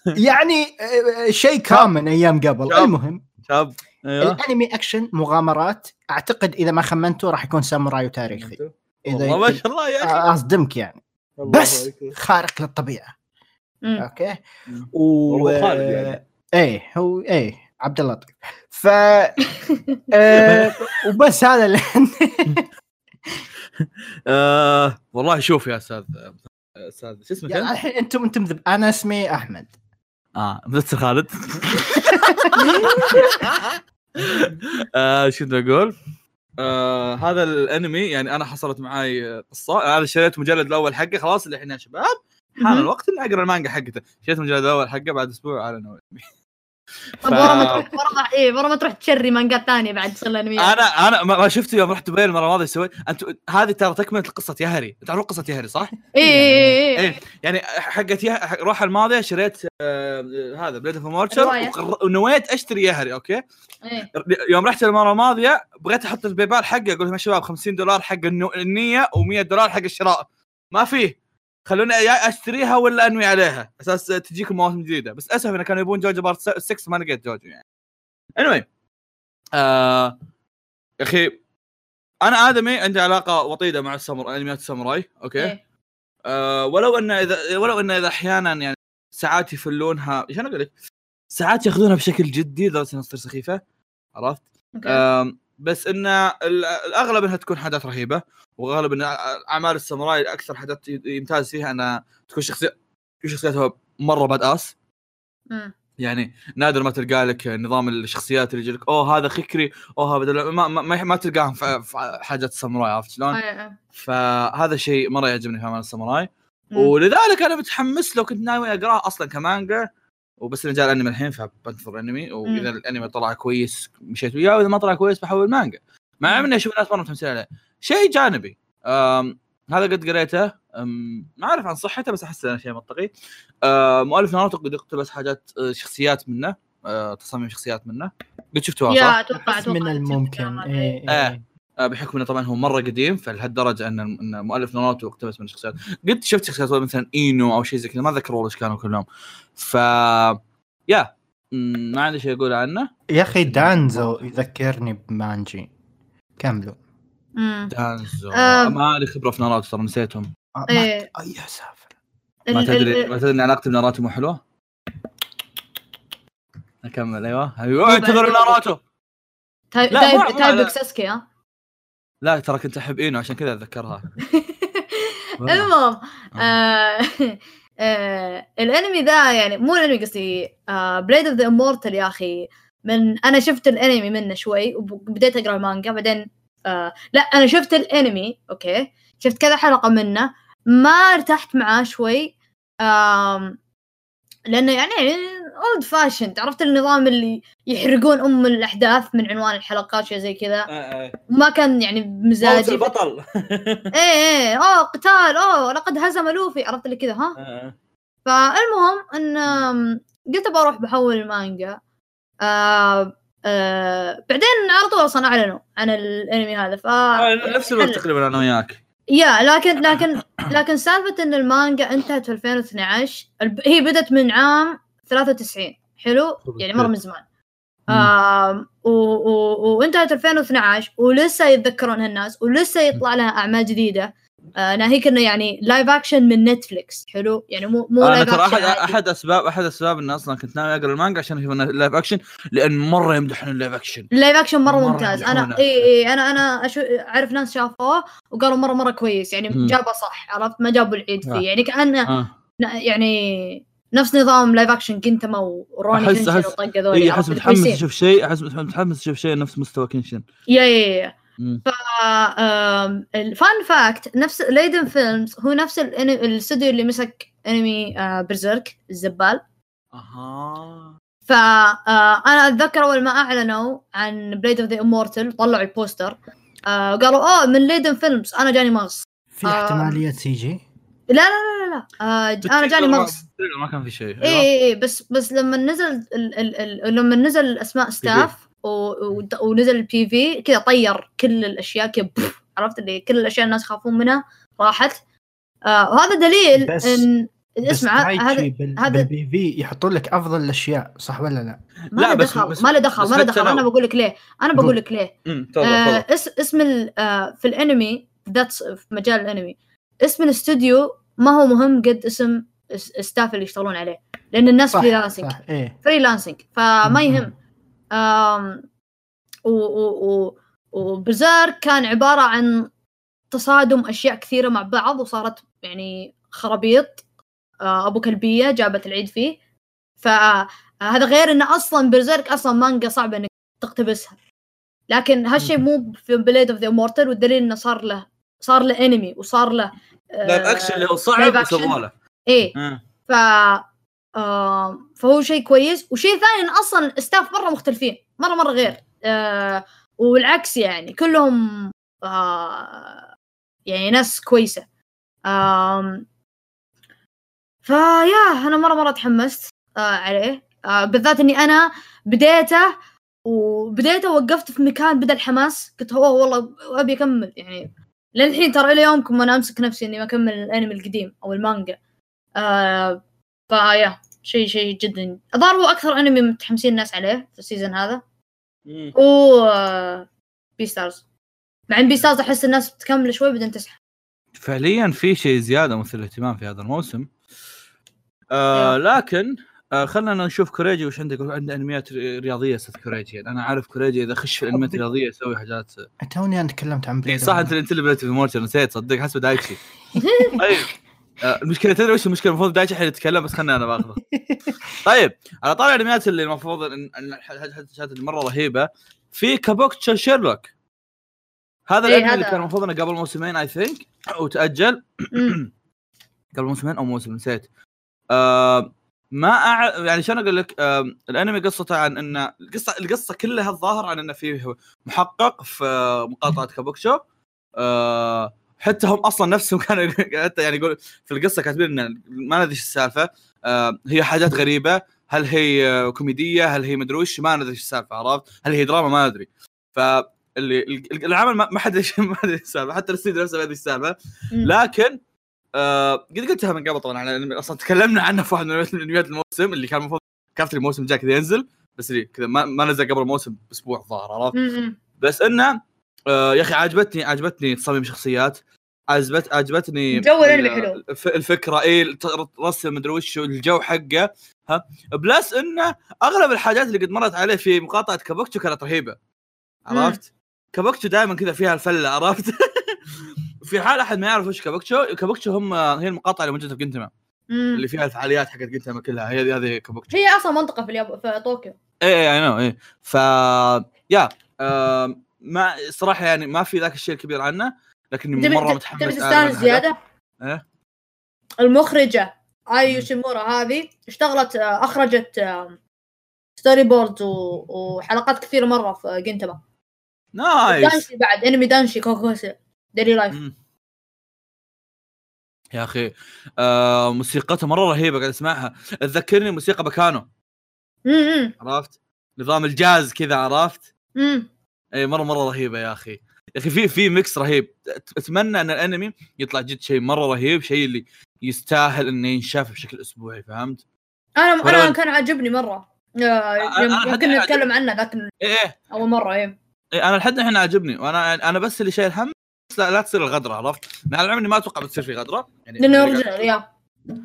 يعني آه، شيء common أيام قبل. شاب. المهم شاب. أيوه. الأنمي أكشن مغامرات أعتقد إذا ما خمنته راح يكون ساموراي وتاريخي. إذا ما شاء الله يا أخي. أصدمك يعني. الله بس. خارق للطبيعة. مم. okay. و يعني. إيه هو إيه. عبد اللطيف ف آه وبس هذا اللي. آه والله شوف يا أستاذ أستاذ شو اسمك انت؟ الحين أنتم أنتم ذب- أنا اسمي أحمد آه مستر خالد آه شو بدي أقول؟ آه هذا الأنمي يعني أنا حصلت معاي قصة أنا شريت مجلد الأول حقه خلاص اللي إحنا يا شباب حان. الوقت اني أقرأ المانجا حقته شريت المجلد الأول حقه بعد أسبوع اعلنوا طب ورا ما تروح إيه ورا ما تروح تشري مانجات ثانية بعد تصير الانميات أنا أنا ما شفت يوم رحت دبي المرة الماضيه سويت انت هذه ترى تكملة قصة يهري تعرفون قصة يهري صح؟ إيه إيه إيه إيه يعني حقت يه... حق- روح الماضية شريت آه هذا بليد اوف مورتشر. ونويت أشتري يهري أوكي إيه يوم رحت المرة الماضية بغيت أحط البيبال حقه أقول لهم يا شباب 50 دولار حق. النية و100 دولار حق الشراء ما فيه خلوني أشتريها ولا أنوي عليها. أساس تجيكم مواسم جديدة. بس أسف إنه كانوا يبون جوجو بارت 6 ما لقيت جوجو يعني. Anyway آه... يا أخي أنا آدمي عندي علاقة وطيدة مع الساموراي أنميات الساموراي. okay؟ إيه. آه ولو إن اذا ولو إن إذا أحيانا يعني ساعات يفلونها إيش أنا أقول لك؟ ساعات يأخذونها بشكل جدي لدرجه انها تصير سخيفة. عرفت؟ okay. آم، بس إن ال- الأغلب إنها تكون حاجات رهيبة وغالب إن أعمال الساموراي أكثر حاجات يمتاز فيها إنها تكون شخصيه تكون شخصياتها مرة badass. يعني نادر ما تلقى لك نظام الشخصيات اللي يجيك أوه هذا خكري أوه هذا ما, ما, ما, ما تلقاهم في حاجات الساموراي عرفت شلون؟ إيه إيه فهذا شيء مرة يعجبني في أعمال الساموراي. ولذلك أنا متحمس لو كنت ناوي اقراه أصلا كمانجا وبس انه جاء الأنمي الحين فبنتظر الأنمي وإذا الأنمي طلع كويس مشيت وياه وإذا ما طلع كويس بحول مانجا مع. إني أشوف الناس مره متحمسين عليه شيء جانبي هذا قد قريته ما أعرف عن صحته بس أحس إنه شيء منطقي آه، مؤلف ناروتو قد يقتبس حاجات آه، شخصيات منه آه، تصاميم شخصيات منه قد شفتوها يا؟ أتوقع أتوقع من الممكن إيه. إيه. آه، بحكم إنه طبعا هو مرة قديم فلهالدرجة إن إن مؤلف ناروتو اقتبس من الشخصيات قد شفت شخصيات مثلا إينو أو شيء زي كذا ما اذكر والله إيش كانوا كلهم. ف يا ما عندي شيء أقول عنه. يا أخي دانزو يذكرني بمانجي. كملوا. دانزو. آه. ما لي خبرة في ناروتو ترى نسيتهم. آه، إيه. أي يا سافر. ما تدري ما تدري إن علاقتي بناروتو مو حلوة؟ أكمل أيوه. أيوه اعتذر ناروتو type ساسكي ها؟ لا ترى كنت أحب إينو عشان كذا أتذكرها. المهم آه، آه، الأنمي ذا يعني مو الأنمي قصدي Blade of the Immortal يا أخي. من أنا شفت الأنمي منه شوي وبديت أقرأ المانجا بعدين آه لا أنا شفت الأنمي okay. شفت كذا حلقة منه. ما ارتحت معاه شوي آم لأنه يعني old fashion عرفت النظام اللي يحرقون أم الأحداث من عنوان الحلقات شيء زي كذا؟ ما كان يعني بمزاجي البطل. إيه إيه. أوه قتال. أوه لقد هزم لوفي. عرفت اللي كذا ها؟ فالمهم إن قلت بروح بحول المانجا. آه آه بعدين على طول أصلا اعلنوا عن الأنمي هذا ف نفس الوقت تقريبا أنا وياك. يا لكن لكن لكن سالفة إن المانجا انتهت في 2012 الب- هي بدت من عام 93 حلو؟ يعني مرة من زمان. وانتهت 2012 ولسه يتذكرونها الناس ولسه يطلع لها أعمال جديدة. آه ناهيك إنه يعني live action من نتفليكس حلو يعني مو مو أنا ترى احد عادي. أحد اسباب أحد أسباب ان أصلا كنت ناوي أقرأ المانجا عشان أشوف إنه live action لأن مرة يمدحون اللايف اكشن اللايف اكشن مرة, مرة ممتاز. أنا اي إي أنا أنا أشو... أعرف ناس شافوه وقالوا مره مرة كويس يعني. جابه صح عرفت ما جابوا العيد آه. فيه يعني كانه آه. يعني نفس نظام live action كنتما وروني عرفت أحس اللي متحمس. أشوف شيء أحس متحمس أشوف شيء نفس مستوى كنشن يا يا يا آم، ال fun fact نفس Liden Films هو نفس الاستوديو اللي مسك انمي آه، برزيرك الزبال. أها. فانا أتذكر أول ما أعلنوا عن Blade of the Immortal طلعوا ال poster آه، قالوا أوه من Liden Films أنا جاني مغص. في آه. احتمالية CG لا لا لا لا, لا. آه، أنا جاني مغص. ما كان في شيء اي اي اي بس بس لما نزل ال ال ال لما نزل أسماء staff ونزل ال PV كذا طير كل الأشياء كذا بوف، عرفت اللي كل الأشياء الناس يخافون منها راحت آه وهذا دليل بس- إن اسمع هذا. هذا- بال PV يحطون لك أفضل الأشياء صح ولا لا؟ ما لا، له بس- دخل بس- ما له دخل بس ما له دخل أنا بقول لك ليه أنا قول. بقول لك ليه تفضل آه اسم ال- آه في الأنمي that's في مجال الأنمي اسم الاستوديو ما هو مهم قد اسم الس- ال staff اللي يشتغلون عليه لأن الناس freelancing إيه freelancing فما مم. يهم آم و و و وبرزيرك كان عبارة عن تصادم أشياء كثيرة مع بعض وصارت يعني خرابيط آه، أبو كلبية جابت العيد فيه فهذا غير إنه أصلا برزيرك أصلا مانجا صعبة إنك تقتبسها لكن هالشيء مو في Blade of the Immortal والدليل إنه صار له صار له انمي وصار له آه، live action اللي هو صعب. يبغى له إيه آه. ف آه فهو شيء كويس. وشيء ثاني إن أصلا الستاف مرة مختلفين مرة مرة غير. آه والعكس يعني كلهم آه يعني ناس كويسة. آم فيا أنا مرة مرة تحمست آه عليه. آه بالذات إني أنا بديته وبديته وقفت في مكان بدأ الحماس. قلت هو والله أبي أكمل. يعني للحين ترى إلى يومكم أنا أمسك نفسي إني أكمل الأنمي القديم أو المانجا. آه فيا شيء شيء جدا. الظاهر هو أكثر أنمي متحمسين الناس عليه في ال season هذا. مم. و آه، Beastars مع إن Beastars أحس الناس بتكمل شوي بعدين تسحب. فعليا في شيء زيادة مثل الاهتمام في هذا الموسم. آه لكن آه خلينا نشوف كوريجي وش عندك عنده أنميات رياضية أستاذ كوريجي. أنا عارف كوريجي إذا خش في الانميات الرياضيه يسوي حاجات. توني أنا تكلمت عن يعني بليد صح انت أنت اللي بدأت في مورتر نسيت صدق حسب دايتشي. طيب. آه، المشكلة تدري وش المشكلة؟ المفروض دايتشي الحين يتكلم بس خلني أنا باخذه. طيب على طاري الأنميات اللي المفروض ان اللي مرة رهيبة في كابوكتشا شيرلوك. هذا إيه، الأنمي اللي. كان المفروض إنه قبل موسمين I think وتاجل. قبل موسمين أو موسم نسيت. آه ما أع... يعني شلون أقول لك؟ آه الأنمي قصته عن ان القصة القصة كلها الظاهر عن إنه فيه محقق في مقاطعة كابوكشو آه حتى هم أصلا نفسهم كانوا حتى يعني يقول في القصة كاتبين إن ما ندري إيش السالفة. آه هي حاجات غريبة. هل هي كوميدية؟ هل هي مدري وش؟ ما ندري إيش السالفة عرفت؟ هل هي دراما؟ ما ندري فاللي ال- العمل ما حد ما أدري إيش السالفة. حتى الاستوديو نفسه ما ادري السالفة. لكن آه قد قلتها من قبل طبعا على الأنمي. أصلا تكلمنا عنه في واحد من انميات الموسم اللي كان المفروض كافت الموسم الجاي كذا ينزل بس كذا ما, ما نزل قبل الموسم بأسبوع الظاهر عرفت. بس إنه آه يا أخي عجبتني عجبتني تصاميم الشخصيات عجبت عجبتني جو الأنمي ال- حلو. الف- الفكرة. اي رسم مدري وش الجو حقه. ها؟ plus إنه أغلب الحاجات اللي قد مرت عليه في مقاطعة كابوكتشو كانت رهيبة. عرفت؟ كابوكتشو دائما كذا فيها الفلة عرفت؟ في حال أحد ما يعرف وش كابوكتشو كابوكتشو هم هي المقاطعة اللي موجودة في جنتما. اللي فيها الفعاليات حقت جنتما كلها. هي هذه كابوكتشو. هي أصلا منطقة في الياب... في طوكيو. اي I know اي ف yeah um، ما صراحة يعني ما في ذاك الشيء الكبير عنه. لكني مرة متحمس تبي تستانس. زيادة؟ إيه؟ المخرجة آي يوشيمورا هذه اشتغلت آه، أخرجت storyboards و... وحلقات كثير مرة في جنتما nice. دانشي بعد أنمي دانشي كوكوسي daily life. يا أخي آه موسيقتها مرة رهيبة قاعد أسمعها. تذكرني موسيقى بكانو. عرفت؟ نظام الجاز كذا عرفت؟ امم اي مرة مرة رهيبة يا أخي. يا أخي في في mix رهيب أتمنى أن الأنمي يطلع جد شيء مرة رهيب شيء اللي يستاهل إنه ينشاف بشكل أسبوعي فهمت؟ أنا أنا ولا- كان عاجبني مرة آه، عاجبني. نتكلم عنه ذاك إيه إيه أول مرة إيه إيه، أنا لحد الحين عاجبني وأنا أنا بس اللي شايل هم لا, لا تصير الغدرة عرفت؟ مع العلم ما أتوقع بتصير في غدرة يعني لأنه original yeah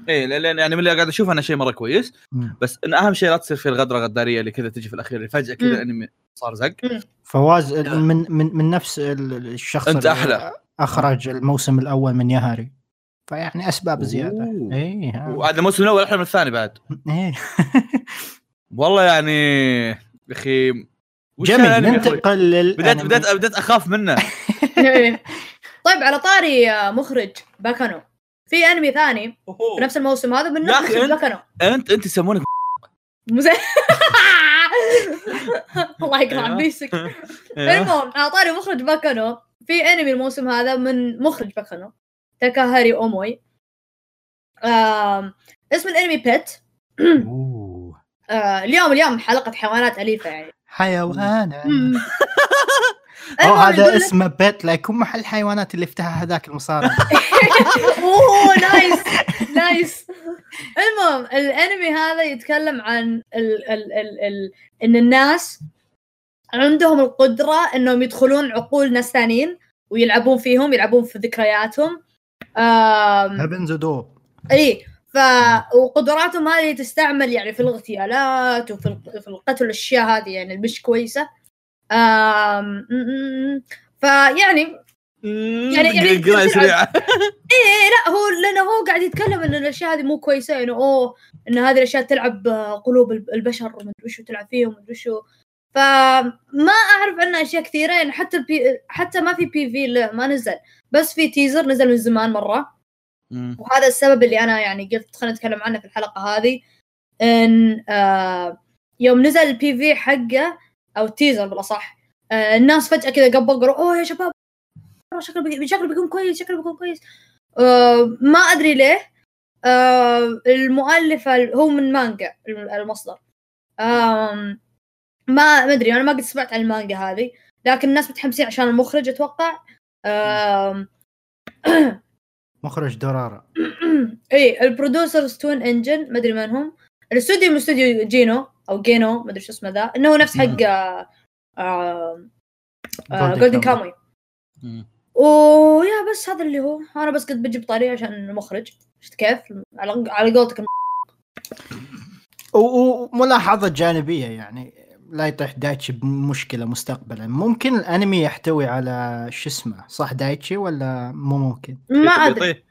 إيه لأن يعني من اللي قاعد أشوف أنا شيء مرة كويس. بس إن أهم شيء لا تصير في الغدرة غدارية اللي كذا تجي في الأخير اللي فجأة كذا. الانمي صار زق فواز من من من نفس ال- الشخص أنت اللي أحلى. أخرج الموسم الأول من يهاري فيعني أسباب. زيادة اي. وهذا الموسم الأول أحلى من الثاني بعد إيه. والله يعني يا أخي وش جميل؟ ننتقل لل بديت بديت بديت أخاف منه. طيب على طاري آه، مخرج باكانو في أنمي ثاني في نفس الموسم هذا من نفس مخرج باكانو انت أنت يسمونك. الله يقطع. basic المهم على طاري مخرج باكانو في أنمي الموسم هذا من مخرج باكانو تاكاهاري أوموي. اسم الأنمي Pet. آه اليوم اليوم حلقة حيوانات أليفة يعني حيوانا مم. أو هذا اسمه pet like هو محل حيوانات اللي فتحها هذاك المصارع. أوه nice nice المهم الانمي هذا يتكلم عن ال ال ال ال إن الناس عندهم القدرة إنهم يدخلون عقول ناس ثانيين ويلعبون فيهم يلعبون في ذكرياتهم. آم هبنز ودو إي ف وقدراتهم هذه تستعمل يعني في الاغتيالات وفي ال- في القتل الاشياء هذه يعني مش كويسة. فيعني يعني- يعني سريعه إيه لا هو لأنه هو قاعد يتكلم إن الأشياء هذه مو كويسة إنه أوه إن هذه الأشياء تلعب قلوب الب- البشر ومدري وشو تلعب فيهم ومدري وشو. فما أعرف عنه أشياء كثيرة يعني حتى البي حتى ما في PV له ما نزل. بس في teaser نزل من زمان مرة. مم. وهذا السبب اللي أنا يعني قلت خلينا نتكلم عنه في الحلقة هذه إن آه يوم نزل ال PV حقه أو ال teaser بالأصح. آه الناس فجأة كذا قبل قالوا أوه يا شباب شكله بي... شكله بيكون كويس شكله بيكون كويس. آه ما أدري ليه. آه المؤلفه هو من مانجا المصدر. ما ما أدري أنا ما قد سمعت عن المانجا هذه لكن الناس متحمسين عشان المخرج أتوقع. مخرج درارة. اي ال producers Twin Engine ما أدري من هم. الاستوديو من استوديو جينو. أو جينو ما أدري شو اسمه ذا. إنه هو نفس حق جولدن كاموي. و yeah بس هذا اللي هو. أنا بس قد بجيب طاري عشان المخرج شفت كيف؟ على على قولتك. و- وملاحظة جانبية يعني لا يطيح دايتشي بمشكلة مستقبلا. ممكن الأنمي يحتوي على شو اسمه؟ صح دايتشي ولا مو ممكن؟ ما أدري.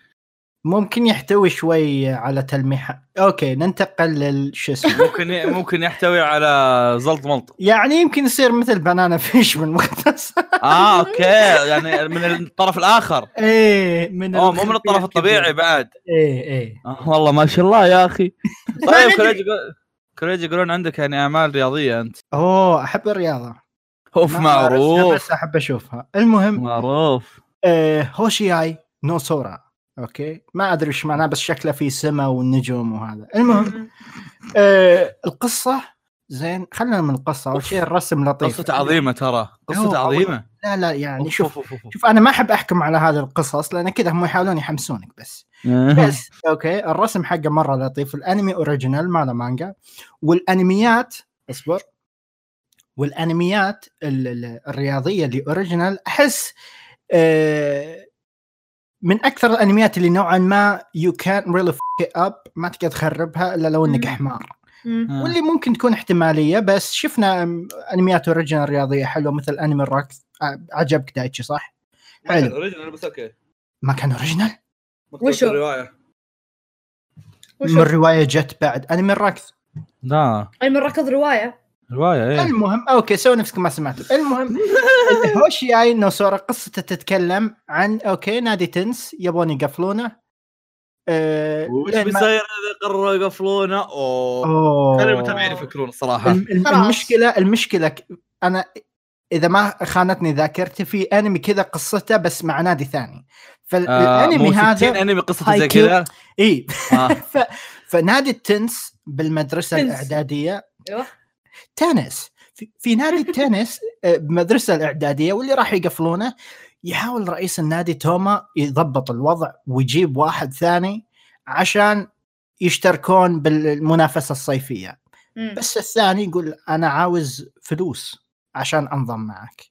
ممكن يحتوي شوي على تلميح. okay ننتقل للشو اسمه؟ ممكن ممكن يحتوي على زلط ملط. يعني يمكن يصير مثل Banana Fish من مختصر آه okay. يعني من الطرف الآخر. إيه من أوه مو من الطرف الطبيعي. بعد. إيه إيه. آه والله ما شاء الله يا أخي. طيب يقول- كوريجي يقولون عندك يعني أعمال رياضية أنت. أوه أحب الرياضة. أوف معروف. بس أحب أشوفها. المهم معروف. آه هوشياي نو سورا. okay. ما أدري إيش معناه بس شكله في سماء والنجوم وهذا. المهم آه القصة زين خلينا من القصة. أول شيء الرسم لطيف. قصته عظيمة ترى. قصته هو- عظيمة. لا لا يعني أوف، شوف أوف، أوف، أوف. شوف أنا ما أحب أحكم على هذه القصص لأن كذا هم يحاولون يحمسونك بس. بس okay الرسم حقه مرة لطيف. الأنمي original ما له مانجا. والأنميات اصبر. والأنميات ال- ال- الرياضية اللي original أحس آه، من أكثر الأنميات اللي نوعا ما you can really up ما تقدر تخربها إلا لو إنك مم. حمار مم. واللي ممكن تكون احتمالية بس شفنا أنميات original رياضية حلوة مثل أنمي الركض آه، عجبك دايتشي صح؟ ما كان حلو original بس okay ما كان original مكتوب وشو؟ الرواية وشو؟ من الروايه جت بعد أنمي الركض لا أنا من ركض روايه رواية إيه المهم okay سوي نفسك ما سمعت المهم هوشي اي نوسورا قصته تتكلم عن okay نادي تنس يبون يقفلونه أه وش بيصير إذا قرروا يقفلونه؟ أوه خلي المتابعين يفكرون الصراحة الم- الم- خلاص. المشكلة المشكلة أنا إذا ما خانتني ذاكرتي في أنمي كذا قصته بس مع نادي ثاني آه، فالأنمي 60 هذا أنمي قصته زي. كذا اي آه. ف... فنادي التنس بالمدرسة تنس. الإعدادية أيوه تنس. في, نادي التنس آه، بمدرسه الإعدادية واللي راح يقفلونه يحاول رئيس النادي توما يضبط الوضع ويجيب واحد ثاني عشان يشتركون بالمنافسة الصيفية. بس الثاني يقول أنا عاوز فلوس عشان أنضم معك.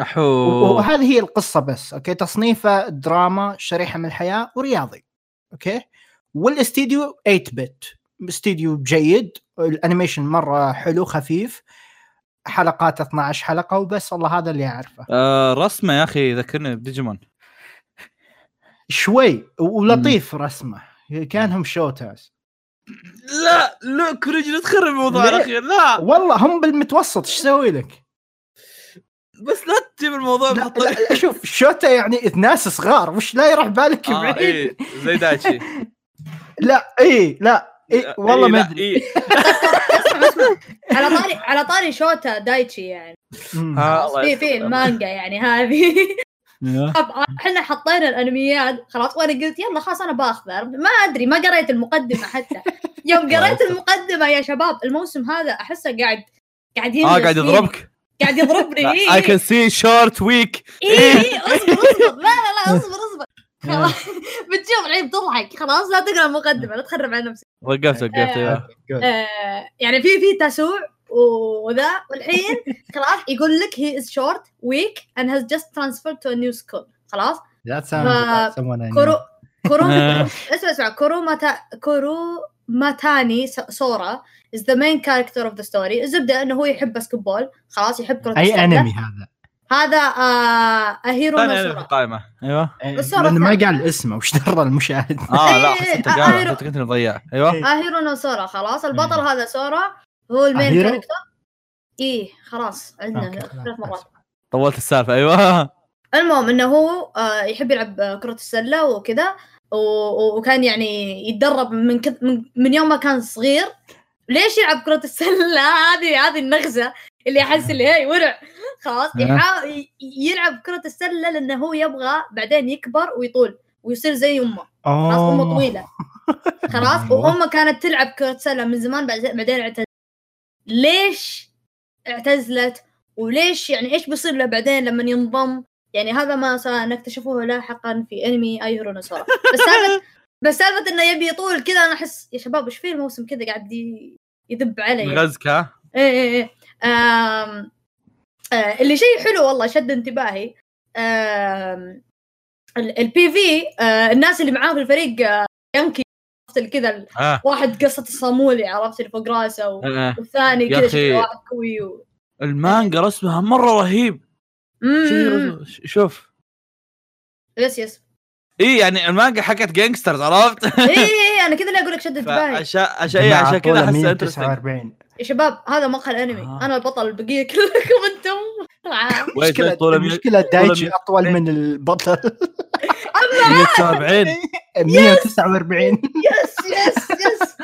أحو. وهذه هي القصة بس okay؟ تصنيفه دراما شريحة من الحياة ورياضي okay؟ والاستديو 8 bit استديو جيد ال animation مرة حلو خفيف حلقات 12 حلقة وبس والله هذا اللي أعرفه. آه رسمة يا أخي ذكرني بديجيمون. شوي ولطيف رسمة. كأنهم shotas لا لا كوريجي تخرب الموضوع؟ الاخير لا. والله هم بالمتوسط إيش أسوي لك؟ بس لا تجيب الموضوع لا, لا شوف شوتا يعني ناس صغار وش لا يروح بالك آه بعيد؟ إيه زي دايتشي. لا اي لا. إيه والله إيه، ما أدري. إيه. اسمع اسمع. على طاري على طاري شوتا دايتشي يعني. آه، في. في المانجا يعني هذه. طب إحنا حطينا الانميات. خلاص وأنا قلت يلا خلاص أنا باخذه. ما ادري ما قريت المقدمة حتى. يوم قريت المقدمة يا شباب الموسم هذا أحسه قاعد قاعد آه قاعد. يضربك. قاعد يضربني. اي اي كان he's short weak اي اي اصبر اصبر. لا لا لا اصبر اصبر خلاص. بتشوف الحين بتضحك. خلاص لا تقرأ المقدمه لا تخرب على نفسك. وقفت وقفت آه. آه يعني في في تسوع وذا. والحين خلاص يقول لك he is short weak and has just transferred to a new school. خلاص؟ لا ف- تسمونه كورو كورو اسمع اسمع. كورو ماتا كورو ماتاني سورا is the main character of the story. الزبدة إنه هو يحب basketball خلاص يحب كرة أي. أنمي هذا. هذا آه أهيرو ثاني في القائمه أيوه. هو لأنه ما الثاني. قال اسمه وش درى المشاهد؟ آه لا إيه، حسيت انت آه، قاعد هيرو. حسيت كنت مضيع أيوه. إيه. أهيرو نوسورا خلاص. البطل إيه. هذا سورا هو ال main character. إيه خلاص. عندنا ثلاث مرات. طولت السالفة أيوه. المهم إنه هو آه، يحب يلعب كرة السلة وكذا وكان يعني يتدرب من كذ من, من يوم ما كان صغير. ليش يلعب كرة السلة؟ هذه هذه النغزة. اللي أحس اللي هي ورع. خلاص يحاول ي- يلعب كرة السلة لأنه هو يبغى بعدين يكبر ويطول ويصير زي أمه. خلاص أمه أوه. طويلة. خلاص وأمه كانت تلعب كرة سلة من زمان بعد- بعدين اعتزلت ليش اعتزلت وليش يعني إيش بيصير له بعدين لما ينضم؟ يعني هذا ما سنكتشفه لاحقا في أنمي أي هيرونوسورا بس سالفة بس سالفة إنه يبي يطول كذا أنا أحس يا شباب إيش في الموسم كذا قاعد يدب علي. الغزك ها؟ إيه إيه إيه. آه اللي شيء حلو والله شد انتباهي. البي في آه الناس اللي معاه في الفريق آه yankee عرفت كذا آه. واحد قصة الصامولي عرفت اللي فوق راسه و... آه. والثاني كذا. شكله واحد قوي و... المانجا رسمها مرة رهيب مم. شوف yes yes اي يعني المانجا حقت gangsters عرفت؟ اي اي إي، أنا كذا اللي أقول لك شد انتباهي فعشان عشان إيه، عشان كذا أحس interesting 149 يا شباب هذا مقهى الانمي آه. أنا البطل البقية كلكم أنتم. آه. المشكلة دايتشي طول- أطول من البطل. 149 149 yes yes yes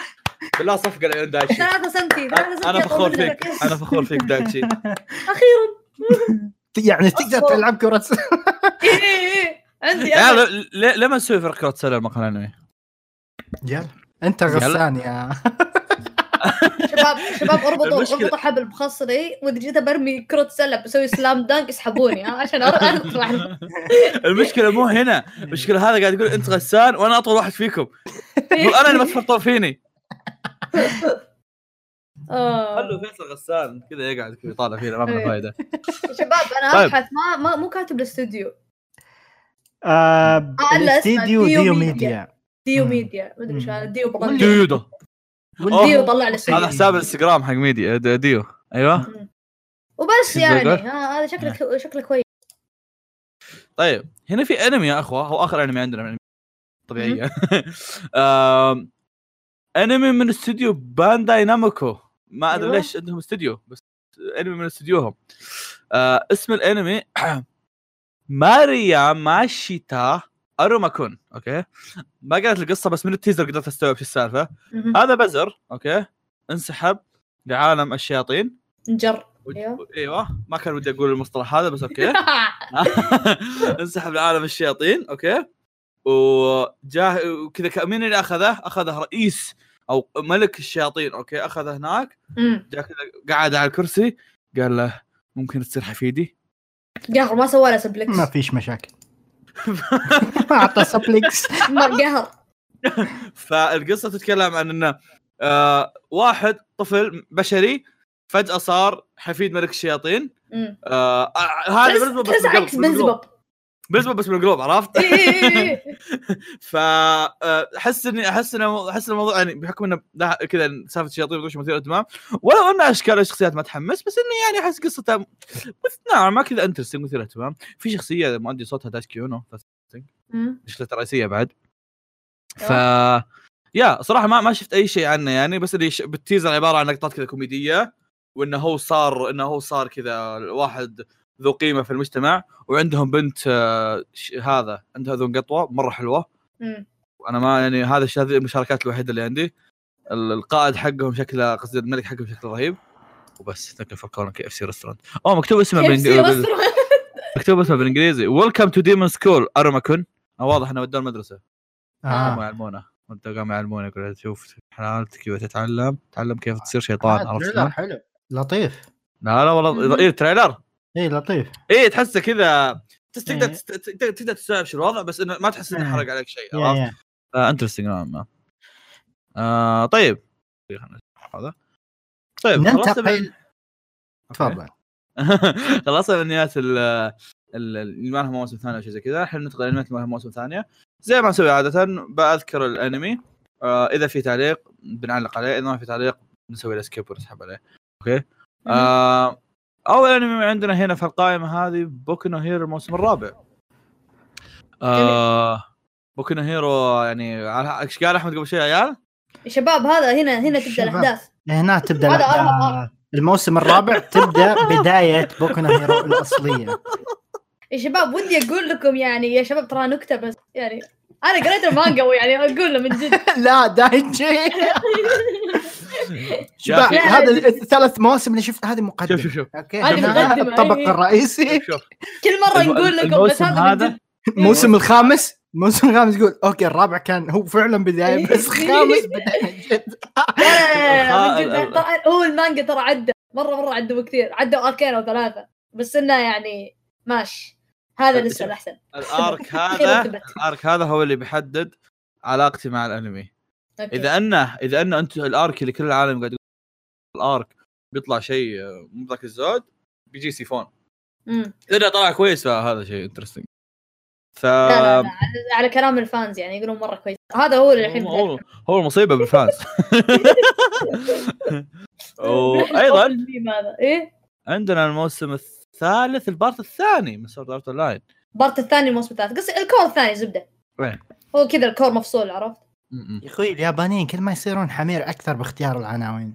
بالله صفقة لعيون دايتشي. ثلاثة سنتي ثلاثة سنتي أنا فخور فيك. أنا فخور فيك دايتشي. أخيرا. يعني تقدر. تلعب كرة. إي إي إي. عندي ليه ما نسوي فرق كرة سلة مقهى الأنمي؟ يلا. أنت غسان يا. شباب شباب اربطوا المشكلة- أربطوا حبل بخصري وإذا جيت برمي كرة سلة بسوي slam dunk يسحبوني ها عشان أر- اطلع المشكلة مو هنا، المشكلة هذا قاعد يقول أنت غسان وأنا أطول واحد فيكم، يقول أنا اللي بتفرطوا فيني. آه. خلوا فيصل غسان كذا يقعد كذا يطالع فينا ما إيه. له فايدة. شباب أنا طيب. أبحث ما, ما مو كاتب الاستوديو آه، لا، اسمه الاستديو ديو ميديا. ديو. ميديا مدري إيش هذا ديو ديو. ديو طلع لي هذا حساب الانستغرام حق ميديا د- ديو. أيوه. وبس يعني هذا شكله شكله كويس. طيب هنا في انمي يا أخوة. هو آخر انمي عندنا من طبيعيه آم، انمي من استوديو بانداي نامكو ما أدري أيوة. ليش عندهم استوديو بس انمي من استوديوهم. آه اسم الانمي ماريا ماشيتا اروماكون okay؟ ما قالت القصة بس من ال teaser قدرت أستوعب شو السالفة. هذا بزر okay؟ انسحب لعالم الشياطين. نجر و- أيوة. أيوه ما كان ودي أقول المصطلح هذا بس okay. انسحب لعالم الشياطين okay؟ وجاه وكذا ك- مين اللي أخذه؟ أخذه رئيس أو ملك الشياطين okay؟ أخذه هناك. جاء كذا قعد على الكرسي قال له ممكن تصير حفيدي؟ قهر ما سوى له suplex. ما فيش مشاكل. اعطى suplex قهر فالقصة تتكلم عن إنه آه واحد طفل بشري فجأة صار حفيد ملك الشياطين. آه آه، هذا بيلزبوب عكس. بيلزبوب بس مقلوب عرفت؟ إيه، إيه، إيه. فاحس إني أحس إنه أحس الموضوع يعني بحكم إنه كذا سالفة الشياطين وش مثير اهتمام ولو إن أشكال الشخصيات ما تحمس بس إني يعني أحس قصته بس نوعا ما كذا interesting مثير اهتمام في شخصية مؤدي صوتها داش كيونو. الشخصيه الرئيسيه بعد ف يا صراحة ما ما شفت أي شيء عنه يعني بس اللي. بال teaser عبارة عن لقطات كذا كوميدية وإنه هو صار إنه هو صار كذا واحد ذو قيمة في المجتمع وعندهم بنت آه، ش- هذا عندها ذو قطوة مرة حلوة. وأنا ما يعني هذا الشيء هذه المشاركات الوحيدة اللي عندي. ال- القائد حقهم شكله قصدي الملك حقهم شكله رهيب. وبس popcorn KFC restaurant أوه مكتوب اسمه KFC بالإنج- بال- restaurant. مكتوب اسمه بالإنجليزي. Welcome to Demon School Iruma-kun واضح إنه ودوه المدرسة. آه. قاموا يعلمونه. وأنت قاموا يعلمونه يقول شوف حالتك وتتعلم تعلم كيف تصير شيطان آه، عرفت؟ حلو. لطيف. لا لا والله. إيه trailer. اي لطيف. إيه تحسه كذا. تقدر إيه. تست- تقدر تقدر تستوعب شو الوضع بس إنه ما تحس إنه إيه. حرق عليك شيء عرفت؟ interesting نوعا ما. آه طيب. نشوف هذا. طيب ننتقل. تفضل. خلصنا من انميات ال ال- اللي ما لها مواسم ثانية أو شيء زي كذا. الحين ندخل الانميات اللي ما لها مواسم ثانية. زي ما نسوي عادة بذكر الأنمي. آه إذا في تعليق بنعلق عليه إذا ما في تعليق نسوي له skip ونسحب عليه. okay؟ آه اول انمي عندنا هنا في القائمة هذه بوكو نو هيرو الموسم الرابع آه بوكو نو هيرو يعني على- إيش قال أحمد قبل شوي يا عيال؟ شباب هذا هنا هنا تبدأ. الأحداث هنا تبدأ. أربعة. الموسم الرابع تبدأ بداية بوكو هيرو الأصلية يا شباب ودي أقول لكم يعني يا شباب ترى نكتة بس يعني أنا قريت المانجا ويعني أقول له من جد. لا دايتشي. هذا الثلاث مواسم اللي شفت هذه مقدمة. شوف شوف شوف. okay. مقدمة، الطبق. الرئيسي. كل مرة نقول لكم بس هذا هذا؟ الموسم الخامس؟ الموسم الخامس يقول okay الرابع كان هو فعلا بداية. بس خامس بداية. جد. هو المانجا ترى عدى مرة مرة عدوا كثير عدوا arc ين أو ثلاثة بس إنه يعني ماشي. هذا لسه الأحسن. ال arc خير هذا. ال arc هذا هو اللي بيحدد علاقتي مع الأنمي. okay. إذا انه إذا أنه انت ال arc اللي كل العالم قاعد يقول ال arc بيطلع شيء آه، مو ذاك الزود بيجي سيفون. مم. إذا طلع كويس فهذا شيء interesting ف لا لا لا على- كلام ال fans يعني يقولون مرة كويس. هذا هو اللي الحين هو هو المصيبة بال fans. وأيضا إيه؟ عندنا الموسم الثالث ال part الثاني من سورد ارت اونلاين part الثاني الموسم الثالث. قصدي ال cour الثاني زبدة. وين؟ هو كذا ال cour مفصول عرفت؟ يا أخوي اليابانيين كل ما يصيرون حمير أكثر باختيار العناوين.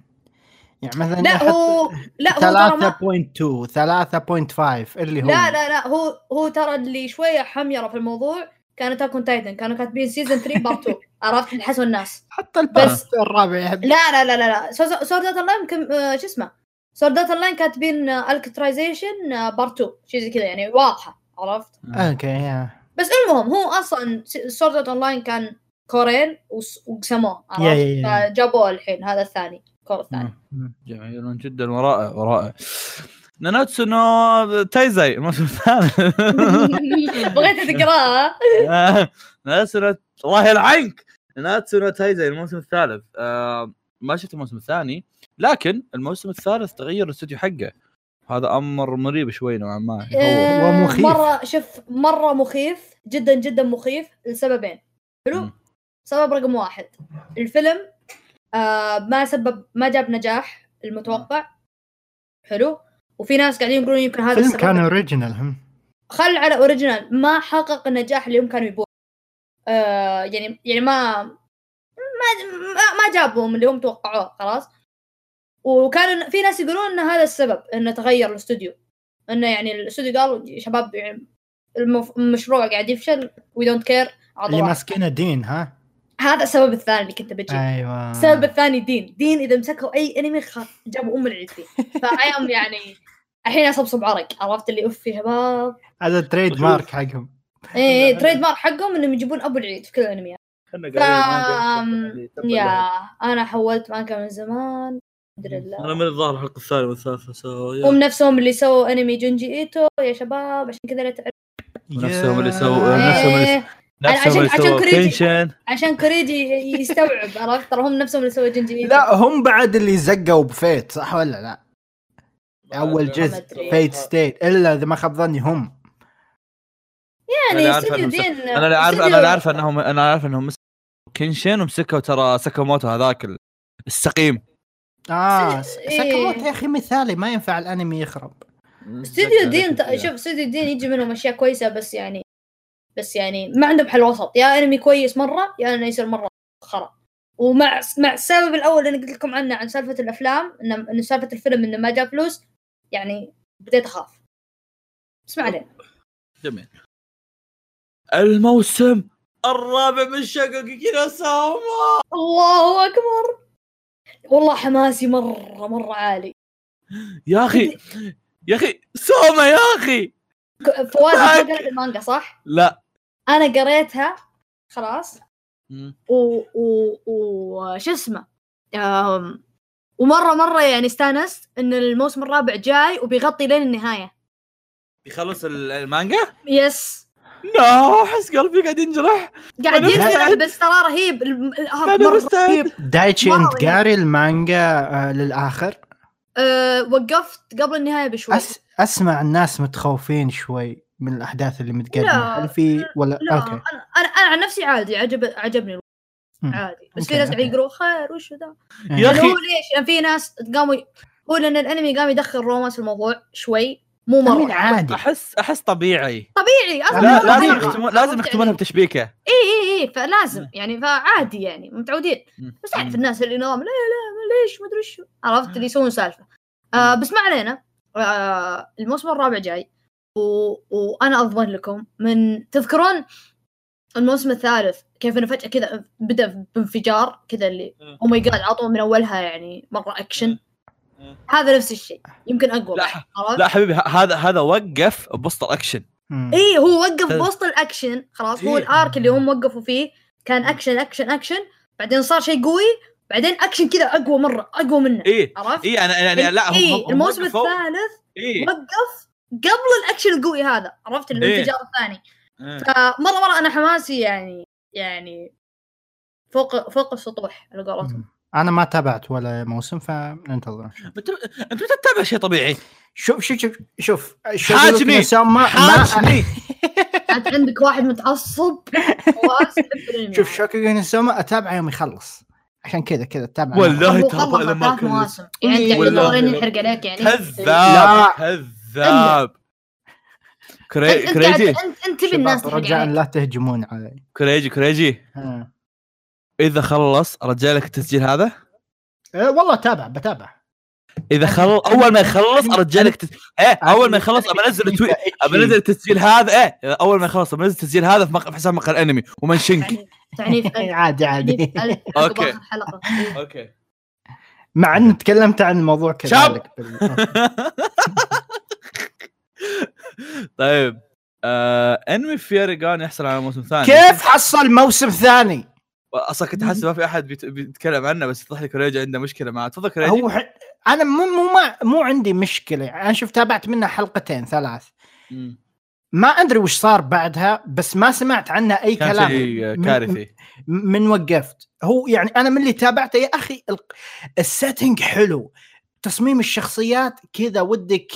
يعني مثلا لا هو لا هو ترى ما 3.2 3.5 اللي هو لا لا لا هو هو ترى اللي شوية حميرة في الموضوع كان اتاك تايتن كانوا كاتبين season 3 part 2 عرفت؟ حسوا الناس. حتى ال part بس- الرابع. يحب لا لا لا لا لا. سورد ارت اونلاين يمكن آه، شو اسمه؟ سورد ارت اونلاين كاتبين اليسيزيشن part 2 شيء زي كذا يعني واضحة عرفت؟ okay يا بس المهم هو أصلا سورد اون لاين كان cour ين وس- وقسموه. عرفت؟ فجابوه الحين هذا الثاني ال cour الثاني. جميل جدا ورائع ورائع. ناناتسو نو تايزاي الموسم الثالث بغيت تقراها ناناتسو نو الله يلعنك ناناتسو نو تايزاي الموسم الثالث. آه، ما شفت الموسم الثاني. لكن الموسم الثالث تغير الاستوديو حقه. هذا أمر مريب شوي نوعا ما. آه، ومخيف. مرة شوف مرة مخيف جدا جدا مخيف لسببين. حلو. سبب رقم واحد. الفيلم آه ما سبب ما جاب نجاح المتوقع. حلو؟ وفي ناس قاعدين يقولون يمكن هذا الفيلم السبب. كان original هم. خل على original ما حقق النجاح اللي هم كانوا يبون. آه يعني يعني ما ما ما, ما جابهم اللي هم توقعوه خلاص. وكانوا في ناس يقولون إن هذا السبب إنه تغير الاستوديو. إنه يعني الاستوديو قالوا يا شباب يعني المشروع قاعد يفشل we don't care اللي ماسكينه دين ها؟ هذا السبب الثاني اللي كنت بجي. أيوه. السبب الثاني دين. دين إذا مسكوا أي انمي. جابوا أم العيد فيه. فايام يعني الحين أصبصب عرق. عرفت اللي أوف يا شباب؟ هذا ال trademark حقهم. اي اي trademark حقهم إنهم يجيبون أبو العيد في كل الانميات ف... يا أنا حولت مانجا من زمان. الحمد أنا لله من الظاهر الحلقة الثانية والثالثة so هم نفسهم اللي سووا أنمي جونجي إيتو يا شباب عشان كذا لا تعرف نفسهم اللي سووا- نفسهم اللي- إيه، نفسهم عشان- عشان سووا كوريجي. كينشن عشان كوريجي يستوعب عرفت؟ ترى هم نفسهم اللي سووا إيتو. لا هم بعد اللي زقوا بفيت صح ولا لا؟ أول جزء. فيت ستيت. إلا إذا ما خاب ظني هم. يعني أنا اللي عارف أنا اللي عارف انهم أنا عارف إنهم مسكوا كينشن ومسكوا ترى ساكاموتو هذاك ال- السقيم. آه إيه. ساكاموتو يا أخي مثالي ما ينفع الأنمي يخرب. استوديو دين شوف استوديو دين يجي منهم أشياء كويسة بس يعني بس يعني ما عندهم حل وسط. يا أنمي كويس مرة يا أنه يصير مرة خرا. ومع مع السبب الأول اللي قلت لكم عنه عن سالفة الأفلام إن سالفة الفيلم إنه ما جاب فلوس يعني بديت أخاف. بس ما علينا. جميل. الموسم الرابع من شقق ساما الله أكبر. والله حماسي مرة مرة عالي. يا أخي يا أخي سوما يا أخي! فواز. أنت قريت المانجا صح؟ لا. أنا قريتها خلاص. و و و شو اسمه؟ أم... ومرة مرة يعني استانست إن الموسم الرابع جاي وبيغطي لين النهاية. يخلص ال- المانجا؟ yes لا أحس قلبي قاعد ينجرح. قاعد مستعد. بس ترى رهيب. أنا مستعد دايتشي انت قاري المانجا آه للآخر؟ أه وقفت قبل النهاية بشوي. أس... أسمع الناس متخوفين شوي من الأحداث اللي متقدمة. هل في ولا لا. okay. أنا أنا أنا عن نفسي عادي عجب عجبني. عادي. بس في ناس قاعد. يقولوا خير وش ذا؟ إيه. يا هو ليش؟ يعني في ناس قاموا هو لأن الأنمي قام يدخل رومانس في الموضوع شوي. مو مرة. عادي. احس أحس طبيعي. طبيعي. أصلا لا، لازم. يختمون لازم يختمونها يعني؟ بتشبيكه اي اي اي فلازم. يعني فعادي يعني متعودين. بس اعرف الناس اللي نظام لا لا ليش ما أدري شو عرفت اللي يسوون سالفة. آه بس ما علينا. آه الموسم الرابع جاي. و... وأنا أضمن لكم من تذكرون الموسم الثالث؟ كيف إنه فجأة كذا بدأ بانفجار كذا اللي. oh my god عطوا من أولها يعني مرة اكشن. هذا نفس الشيء. يمكن أقوى لا،؟ لا حبيبي هذا هذا وقف بوسط الاكشن. اي هو وقف بوسط الأكشن. خلاص هو إيه. ال arc اللي هم وقفوا فيه كان action action action. بعدين صار شيء قوي. بعدين أكشن كذا أقوى مرة أقوى منه. اي عرفت؟ اي أنا يعني لا هم إيه هم- هم الموسم وقفوا- الثالث إيه. وقف قبل الأكشن القوي هذا. عرفت؟ الانفجار الثاني. إيه. فمرة مرة أنا حماسي يعني يعني فوق فوق السطوح على قولتهم. أنا ما تابعت ولا موسم فننتظر. أنت أنت متى تتابع شيء طبيعي؟ شوف شوف شوف شوف حاجني. ما حاجني. أنت عندك واحد متعصب. شوف شوكي سوما اتابعه يوم يخلص. عشان كذا كذا أتابع. والله ترى لما مواسم. يعني أنت. تعتبر اني نحرق عليك يعني. كذاب. كذاب. كريجي. أنت, أنت تبي الناس رجاء لا تهجمون علي. كريجي كريجي. ها. إذا خلص أرجع لك التسجيل هذا؟ أه والله تابع بتابع. إذا خلص أول ما يخلص أرجع لك تس... إيه أول ما يخلص أبى أنزل ال tweet أبى أنزل التسجيل هذا إيه أول ما يخلص أبى أنزل التسجيل هذا في, مق... في حساب مقهى انمي ومنشنك يعني تعنيف ألف. عادي عادي. آخر حلقة إيه. okay. مع اني تكلمت عن الموضوع كذلك طيب آه انمي Fairy Gone يحصل على موسم ثاني. كيف حصل موسم ثاني؟ أصلا كنت أحس ما في أحد بيت- بيتكلم عنه بس يطلع لي كوريجي عنده مشكلة معاه تفضل كوريجي هو ح... أنا مو مو ما مو عندي مشكلة. أنا شوف تابعت منها حلقتين ثلاث. مم. ما أدري وش صار بعدها بس ما سمعت عنه أي كان كلام. شيء من- كارثي. من وقفت. هو يعني أنا من اللي تابعته يا أخي ال- ال setting حلو. تصميم الشخصيات كذا ودك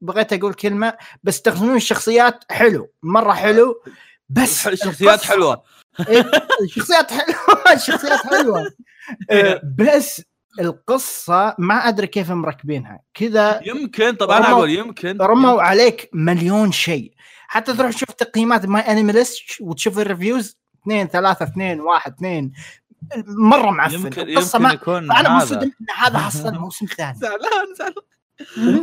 بغيت أقول كلمة بس تصميم الشخصيات حلو. مرة حلو. بس الشخصيات القصة- حلوة. الشخصيات حلوة الشخصيات حلوة. آه، بس القصة ما أدري كيف مركبينها. كذا يمكن طبعا أنا أقول يمكن. رموا عليك مليون شيء. حتى تروح تشوف تقييمات MyAnimeList وتشوف ال reviews 2 3 2 1 2 مرة معفن. يمكن القصة يمكن ما يكون فانا هذا. منصدم إن هذا حصل موسم ثاني. زعلان زعلان.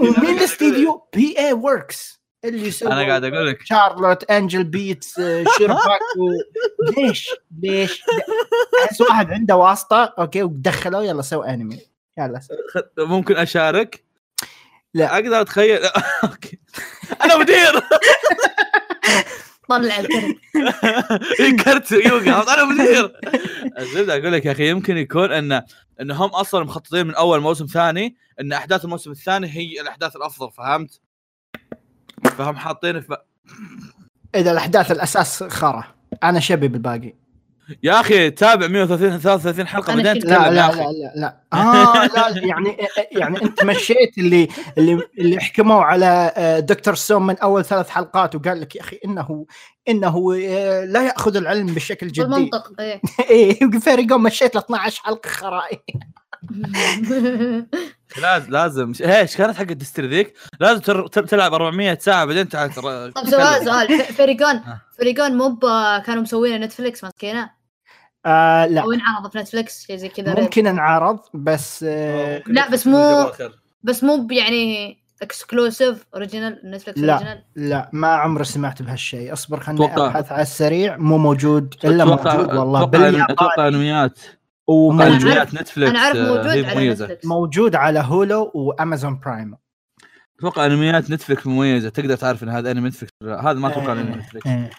ومين الاستديو P.A. Works. اللي يسوي أنا قاعد أقول لك. Charlotte Angel Beats Shirobako... ليش؟ ليش؟ أحس واحد عنده واسطة. okay ودخلوه يلا سوي انمي يلا. سوي. خ- ممكن أشارك؟ لا. أقدر أتخيل. okay. أنا مدير. طلع الكرت. كرت يوقع أنا مدير. الزبدة أقول لك يا أخي يمكن يكون ان إن هم أصلا مخططين من أول موسم ثاني إن أحداث الموسم الثاني هي الأحداث الأفضل فهمت؟ فهم حاطين في إذا الأحداث الأساس خرا. أنا شبي بالباقي. يا أخي تابع 130 33 حلقة بعدين. تتكلم لا يا لا أخي. لا لا. لا آه لا يعني يعني أنت مشيت اللي اللي اللي حكموا على آه، دكتور سوم من أول ثلاث حلقات وقال لك يا أخي إنه إنه آه، لا يأخذ العلم بشكل جدي. بالمنطق إيه. إيه Fairy Gone مشيت ل 12 حلقة خرائي. لازم. لازم إيش كانت حق الدستري ذيك. لازم تر... تلعب 400 ساعة بعدين تعال تر... طب سؤال سؤال. Fairy Gone ها. Fairy Gone مو ب- كانوا مسوينه Netflix ماسكينه آه لا. أو انعرض في Netflix شيء زي كذا. ممكن انعرض بس آه لا، بس مو- بس مو يعني exclusive original Netflix لا. original لا ما عمري سمعت بهالشيء اصبر خليني أبحث على السريع. مو موجود إلا موجود والله. أتوقع انميات وموجود أنا انميات عارف- Netflix أنا عارف آه، موجود على مميزة. نتفلكس موجود على Hulu وأمازون برايم. أتوقع انميات Netflix مميزة. تقدر تعرف إن هذا انمي Netflix. هذا ما أتوقع انمي نتفلكس إيه.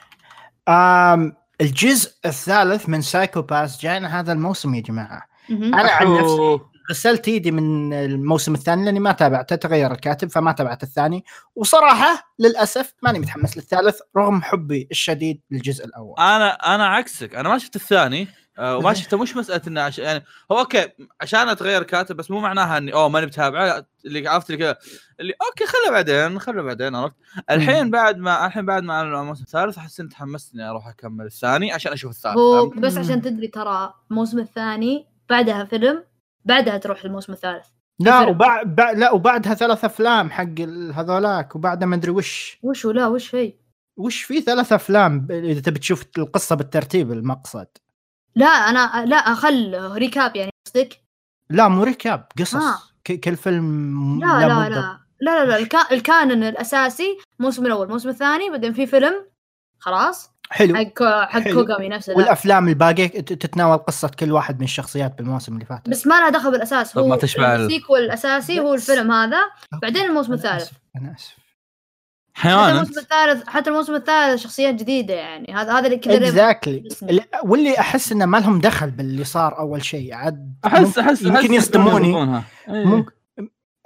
الجزء الثالث من Psycho-Pass جاينا هذا الموسم يا جماعة. أنا عن نفسي. غسلت إيدي من الموسم الثاني لأني ما تابعته تغير الكاتب فما تابعت الثاني. وصراحة للأسف ماني متحمس للثالث رغم حبي الشديد للجزء الأول. أنا أنا عكسك. أنا ما شفت الثاني. وما شفته مش مسألة إنه عش... يعني هو okay عشان أتغير كاتب بس مو معناها إني أوه ماني بتابعه لا، اللي عرفت اللي كذا اللي okay خله بعدين خله بعدين عرفت الحين. بعد ما الحين بعد ما أعلنوا عن الموسم الثالث احس اني تحمست إني أروح أكمل الثاني عشان أشوف الثالث هو؟ بس. عشان تدري ترى الموسم الثاني بعدها فيلم بعدها تروح الموسم الثالث لا. وبعد بع... لا وبعدها ثلاث أفلام حق هذولاك وبعدها ما أدري وش وش ولا وش هي وش في ثلاث أفلام إذا تبي تشوف القصة بالترتيب المقصد لا أنا لا خل ريكاب يعني قصدك لا مو ركاب قصص آه. ك- كل فيلم لا لا لا. لا لا لا الكا- ال canon الأساسي الموسم الأول الموسم الثاني بعدين في فيلم خلاص حلو حق حق حلو. كوغامي نفسه. والأفلام الباقية ت- تتناول قصة كل واحد من الشخصيات بالموسم اللي فات بس ما لها دخل بالأساس هو ما تشبع ال- ال sequel الأساسي هو. الفيلم هذا بعدين الموسم أنا الثالث. آسف، أنا آسف حتى حيوان الموسم الثالث حتى الموسم الثالث شخصيات جديدة يعني هذا هذا اللي كذا exactly. واللي أحس إنه ما لهم دخل باللي صار أول شيء عاد احس احس يمكن أحس يصدموني. إيه. ممكن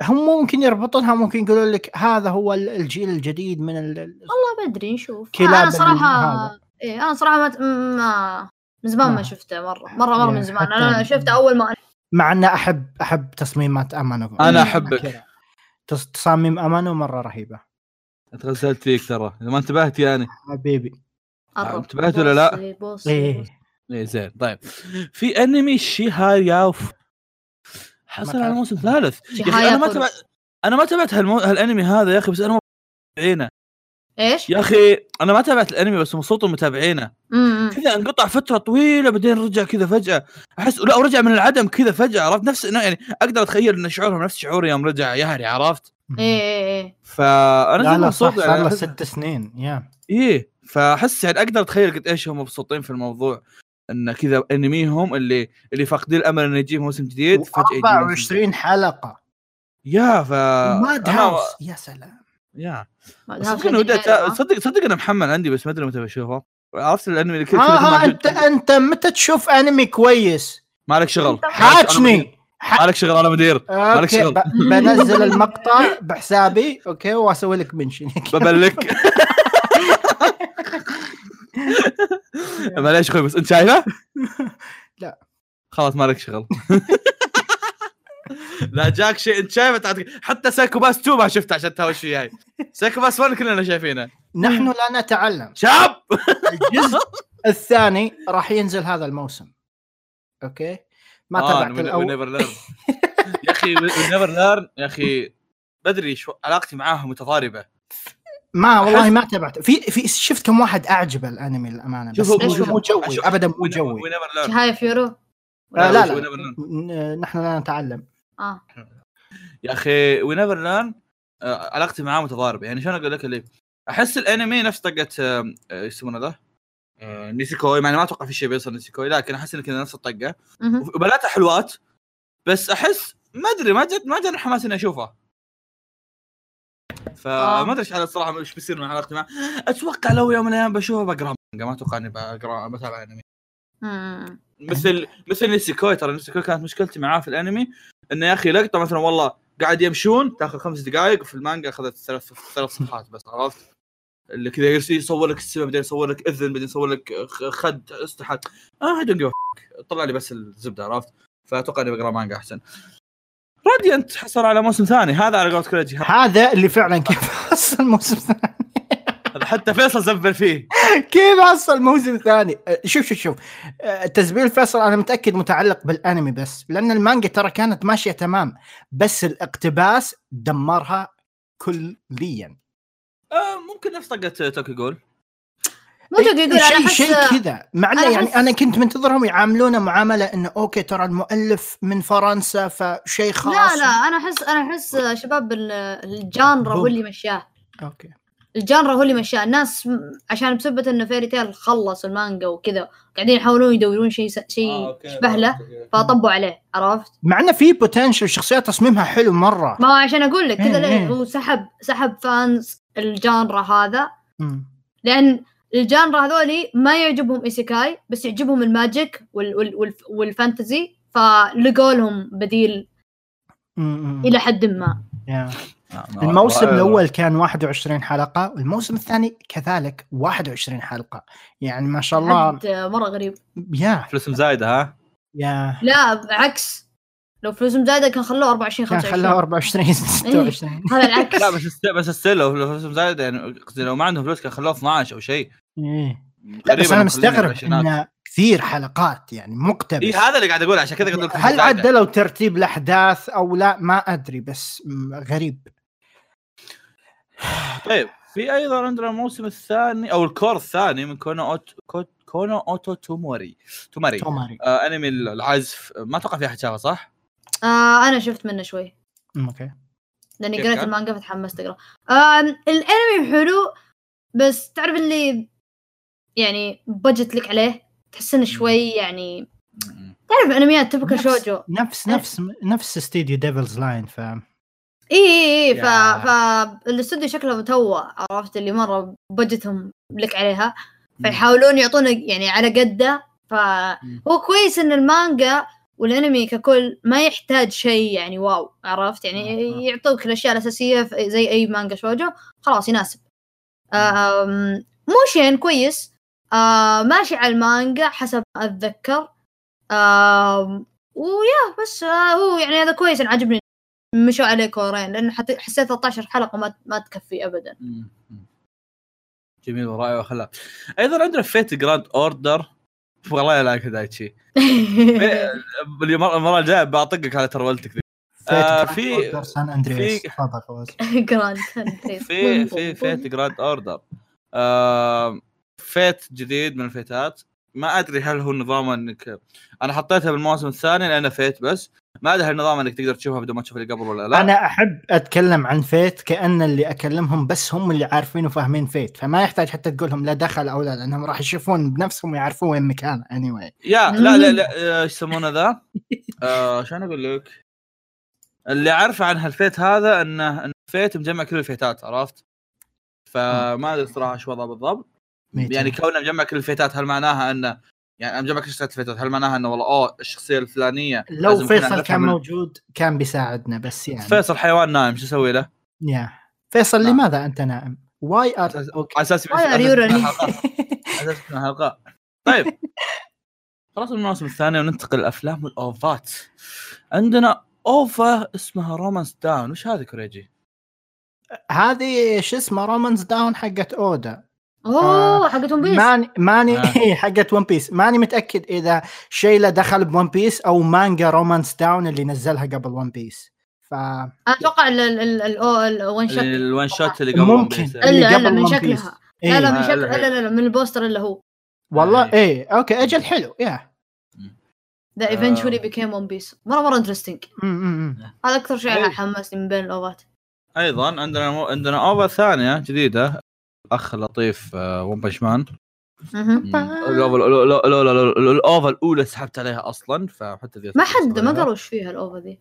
هم ممكن يربطونها ممكن يقولون لك هذا هو ال- الجيل الجديد من ال... والله ما أدري نشوف كلاب أنا صراحة. إيه أنا صراحة ما, ما من زمان ما ما. شفته مره مره مرة يا من زمان حتى أنا أنا. شفته أول ما مع ان احب أحب تصميمات أمانو أنا أحبك تص- تصاميم أمانو مرة رهيبة انت غسلت فيك ترى. إذا ما انتبهت يعني. حبيبي. انتبهت ولا لا؟ بصي- إيه بصي. إيه. زين. طيب. في أنمي شيهار ياوف حصل على تعرف. موسم ثالث. يا أخي شهاية أنا ما. تبعت أنا ما تابعت هالمو... هالأنمي هذا يا أخي بس أنا متابعينه إيش؟ يا أخي أنا ما تابعت الأنمي بس مبسوط متابعينه. كذا انقطع فترة طويلة بعدين رجع كذا فجأة. أحس لا ورجع من العدم كذا فجأة عرفت؟ نفس يعني أقدر أتخيل إن شعورهم نفس شعوري يوم رجع يهري عرفت؟ إيه إيه إيه. فأنا لا زي لا مبسوط صح صار له يعني ست سنين يا. إيه فأحس يعني أقدر أتخيل قد إيش هم مبسوطين في الموضوع. إن كذا أنميهم اللي اللي فاقدين الأمل إنه يجيه موسم جديد فجأة يجي موسم 24 حلقة. يا ف ماد أنا- هاوس يا سلام. يا. هذا صدق ها؟ صدق صدق أنا محمل عندي بس ما أدري متى بشوفه. عرفت الأنمي اللي شوي ها ما- انت أنت متى تشوف أنمي كويس؟ ما لك شغل حاجني. ما لك شغل أنا مدير. مالك شغل. بنزل المقطع بحسابي أوكي وأسوي لك منشن ببلك معليش أخوي بس أنت شايفه؟ لا. خلاص ما لك شغل. لا جاك شيء انت شايفه تعطيك حتى Psycho-Pass 2 ما شفته عشان تهوش وياي Psycho-Pass 1 كلنا شايفينه. نحن لا نتعلم. شاب! الجزء الثاني راح ينزل هذا الموسم. okay؟ ما تابعت الأول. never learn يا أخي never learn يا أخي بدري شو علاقتي معاهم متضاربة. ما والله ما تابعت. في في شفت كم واحد أعجب الأنمي للأمانة بس مو جوي ابدا مو جوي. فيورو آه، لا لا. never learn. ن- نحن لا نتعلم. آه. يا أخي We never learn علاقتي معاه متضاربة. يعني شلون أقول لك اللي أحس الأنمي نفس طقة آه، آه، يسمونه ذا؟ آه، Nisekoi. يعني ما أتوقع في شيء بيوصل Nisekoi لكن أحس إنه كذا نفس الطقة. وبناتها حلوات بس أحس ما أدري ما جت ما جاني حماس إني أشوفها. آه. فما أدري إيش الصراحة إيش بيصير مع علاقتي معه أتوقع لو يوم من الأيام بشوفه بقرأ مانجا ما أتوقع إني بقرأ بتابع أنمي. مثل مثل Nisekoi. ترى Nisekoi كانت مشكلتي معاه في الأنمي. إنه يا أخي لقطة مثلا والله قاعد يمشون تاخذ خمس دقائق وفي المانجا أخذت ثلاث ثلاث صفحات بس عرفت؟ اللي كذا يصور لك السماء بعدين يصور لك إذن بعدين يصور لك خد استحت آه طلع لي بس الزبدة عرفت؟ فأتوقع إني بقرأ مانجا أحسن. Radiant حصل على موسم ثاني هذا على قولة كريجي هذا اللي فعلا كيف حصل موسم ثاني حتى فيصل زبل فيه. كيف حصل موسم ثاني؟ أه، شوف شوف شوف. أه، تزبيل فيصل أنا متأكد متعلق بالأنمي بس لأن المانجا ترى كانت ماشية تمام بس الاقتباس دمرها كليا. آه ممكن نفس طقة Tokyo Ghoul. أنا شيء شيء كذا. مع إنه أنا يعني أنا كنت منتظرهم يعاملونه معاملة إنه okay ترى المؤلف من فرنسا فشيء خاص. لا لا أنا احس أنا أحس شباب ال- ال genre هو. اللي مشاه. okay. ال genre هو اللي مشاه الناس عشان بسبة إنه Fairy Tail خلص المانجا وكذا قاعدين يحاولون يدورون شيء س- آه، شيء يشبه له فطبوا عليه عرفت؟ مع إنه في potential شخصيات تصميمها حلو مرة ما هو عشان أقول لك كذا ليه إيه. هو سحب سحب fans ال genre هذا مم. لأن ال genre هذولي ما يعجبهم isekai بس يعجبهم ال magic وال وال وال وال fantasy فلقوا لهم بديل مم،. إلى حد ما يا. آه، الموسم الأول كان 21 حلقة والموسم الثاني كذلك 21 حلقة. يعني ما شاء الله مرة غريب. يا. فلوسهم زايدة ها؟ yeah. لا عكس لو فلوسهم زايدة كان خلوه 24 كان 25 خلاها 24 26 هذا العكس. لا بس است- بس still لو لو فلوسهم زايدة يعني قصدي لو ما عندهم فلوس كان خلوه 12 أو شيء. إيه. لا قريباً بس أنا مستغرب. انه كثير حلقات يعني مقتبس. اي هذا اللي قاعد أقول عشان كذا لك هل. عدلوا ترتيب الأحداث أو لا؟ ما أدري بس غريب. طيب. في أيضا عندنا الموسم الثاني أو ال cour الثاني من كونو أوت... كو- كونو أوتو توموري. توماري. توماري. آه أنمي العزف. ما أتوقع في احد شافه صح؟ آه أنا شفت منه شوي. أوكي. لأني قريت؟ المانجا فتحمست أقرأ. آه الأنمي حلو بس تعرف اللي يعني بجت لك عليه؟ تحس إنه شوي يعني تعرف أنميات تبكى شوجو. نفس نفس نفس استديو ديفلز لاين ف اي اي اي ف يا. فالاستوديو شكله متوه عرفت اللي مرة بجتهم لك عليها. فيحاولون يعطونك يعني على قده. فهو كويس إن المانجا والأنمي ككل ما يحتاج شيء يعني wow عرفت؟ يعني مم. يعطوك الأشياء الأساسية زي أي مانجا shoujo خلاص يناسب. مو شين كويس. آه ماشي على المانجا حسب ما أتذكر. و yeah بس آه هو يعني هذا كويس أنا عجبني مشوا عليه كورين لأن حسيت 13 حلقة ما ما تكفي ابدا. جميل ورائع وخلاق أيضا عندنا Fate Grand Order والله لا دايتشي المره المرة الجاية بعطقك على ترولتك ذي. آه، في- سان فواز جراند في في فيت جراند اوردر آه Fate جديد من الفيتات ما أدري هل هو نظام انك أنا حطيتها بالموسم الثاني لأنه Fate بس. ما ادري هل نظام إنك تقدر تشوفها بدون ما تشوف اللي قبل ولا لا أنا أحب أتكلم عن Fate كأن اللي أكلمهم بس هم اللي عارفين وفاهمين Fate فما يحتاج حتى تقول لهم لا دخل أو لا لأنهم راح يشوفون بنفسهم ويعرفون وين مكانه اني anyway. يا لا لا لا آه، إيش يسمونه ذا؟ آه، شلون أقول لك؟ اللي اعرفه عن هالفيت هذا إنه إن Fate مجمع كل الفيتات عرفت؟ فما أدري صراحة شو وضعه بالضبط. يعني كونه مجمع كل الفيتات هل معناها إنه يعني أنا مجمع كل الشخصيات الفيتات هل معناها إنه والله اوه الشخصية الفلانية لو فيصل كان من- موجود كان بيساعدنا بس يعني. فيصل حيوان نايم شو أسوي له؟ يا. فيصل نعم. لماذا أنت نائم؟ واي ار أوكي على أساس? على أساس إنها حلقة. طيب. خلاص من الموسم الثاني وننتقل للافلام والاوفات عندنا أوفا اسمها رومانس داون وش هذه كوريجي؟ هذه شو اسمه؟ رومانز داون حقت أودا. أوه حقت ون بيس ماني ماني آه. إيه، حقت ون بيس ماني متأكد إذا شي له دخل ب One Piece أو مانجا Romance Dawn اللي نزلها قبل One Piece ف أتوقع ال- ال- ال- ال- أو- ال one shot ال one shot اللي قبل ممكن. اللي إلا قبل الا من. شكلها إيه. لا لا من آه، شكل لا، لا من البوستر اللي هو والله إيه. إيه okay أجل حلو yeah that eventually became One Piece مرة مرة interesting. هذا أكثر شيء أي. حمسني من بين الاوفات أيضا عندنا مو... عندنا OVA ثانية جديدة أخ لطيف آه، One Punch Man. الاوفا الأولى سحبت عليها أصلا فحتى ذي ما حد ما. قالوا إيش فيها الاوفا ذي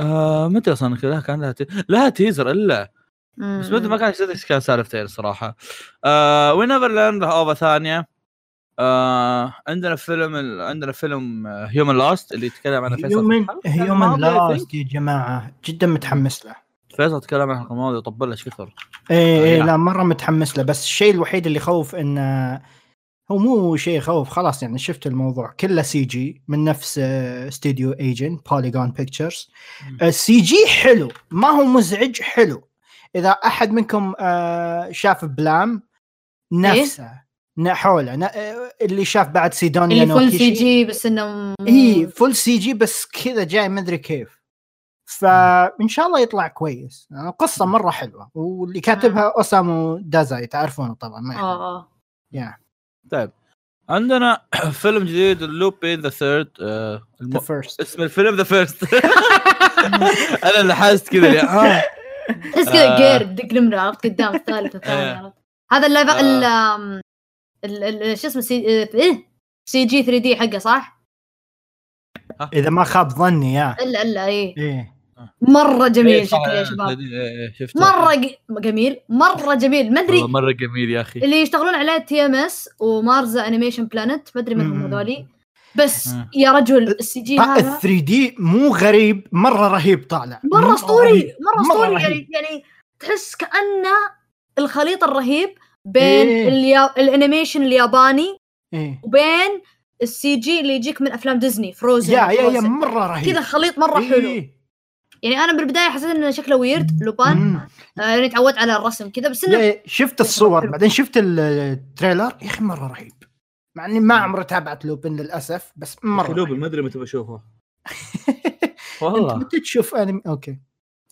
آه متى أصلا كذا كان لها. لها تيزر إلا. بس متى ما كان إيش كان سالفتين الصراحه آه وينفرلاند لها اوفا ثانية آه عندنا فيلم ال... عندنا فيلم هيومن لاست اللي يتكلم عن فيصل هيومن. لاست يا جماعة جدا متحمس له فيصل تكلم عن الحلقة الماضيه طبل إيش كثر إيه إيه. لا مرة متحمس له. بس الشيء الوحيد اللي يخوف انه هو مو شيء يخوف خلاص يعني شفت الموضوع. كله CG من نفس استوديو Ajin Polygon Pictures ال CG حلو. ما هو مزعج حلو. إذا أحد منكم آه، شاف Blame نفسه ن- حوله آه، اللي شاف بعد سيدونيا اللي full. CG بس إنه اي full CG بس كذا جاي ما أدري كيف. فإن شاء الله يطلع كويس. آه، قصة مرة حلوة. واللي كاتبها أوسامو دازاي تعرفونه طبعا ما. آه آه. يا طيب. عندنا فيلم جديد Lupin The Third The First اسم الفيلم The First أنا اللي حاسس كذا اللي- آه. تحس كذا آه. جير تدق نمره عرفت قدام الثالث الثاني إيه. عرفت. هذا ال live آه. ال شو اسمه سي إيه؟ CG 3D حقه صح؟ إذا ما خاب ظني يا الا إلا إيه. إيه. مرة إيه، جميل شكله يا إيه، شباب إيه، إيه، شفته مرة ج- جميل مرة جميل ما أدري والله مرة جميل يا أخي اللي يشتغلون عليه TMS و Marza Animation Planet ما أدري منهم مم. هذولي بس. يا رجل ال CG ال هذا 3 D مو غريب مرة رهيب طالع مرة أسطوري. مرة أسطوري. يعني يعني تحس كأنه الخليط الرهيب بين إيه. اليا... ال animation الياباني إيه وبين ال CG اللي يجيك من أفلام ديزني Frozen يا يا يا مرة رهيب كذا خليط مرة إيه. حلو يعني أنا بالبداية حسيت إنه شكله weird لوبان. مم. آه يعني تعودت على الرسم كذا بس إنه شفت الصور حلو. بعدين شفت ال trailer؟ يا أخي مرة رهيب. مع إني ما عمري تابعت لوبن للأسف بس مرة لوبن. ما أدري متى بشوفه. أنت والله. متى تشوف أنمي؟ okay.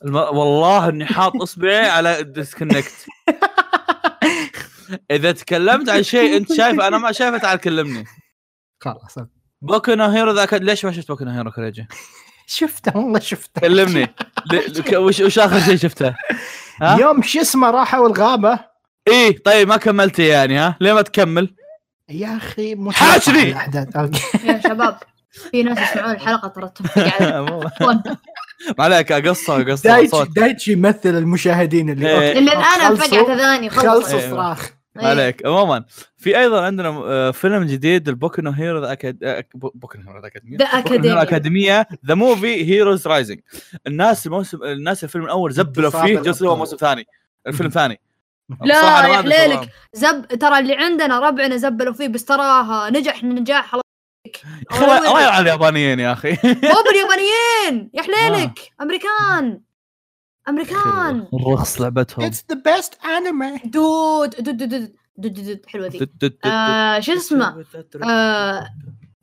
الم... والله إني حاط إصبعي على ال disconnect إذا تكلمت عن شيء أنت شايف أنا ما شايفه تعال كلمني. خلاص بوكو نو هيرو ذاك ليش ما شفت بوكو نو هيرو كوريجي؟ شفته؟ والله شفته. كلمني. وش وش آخر شيء شفته؟ يوم شو اسمه راحوا الغابة. إيه طيب ما كملت يعني ها؟ ليه ما تكمل؟ يا أخي حاشني! يا شباب في ناس يسمعون الحلقة ترى ما عليك قصه قصه دايتشي صوت. دايتشي يمثل المشاهدين اللي إيه. اللي الان خلصوا- فجأة تذاني خلص. إيه. صراخ. ما عليك. عموما في أيضا عندنا آه، فيلم جديد البوكو نو هيرو the Acad... آه، بو- بوكو نو هيرو the اكاديميه the academy الاكاديميه the movie Heroes Rising الناس الموسم الناس الفيلم الأول زبلوا فيه جلسوا الأبطال. موسم ثاني. الفيلم ثاني. لا يا حليلك. زب ترى اللي عندنا ربعنا زبلوا فيه بس تراه نجح نجاح الله يلعن اليابانيين يا أخي. مو باليابانيين يا حليلك. أمريكان. أمريكان. الرخص لعبتهم. It's the best anime دود دود دود دود دود دود حلوة ذي آه، شو اسمه؟ آه،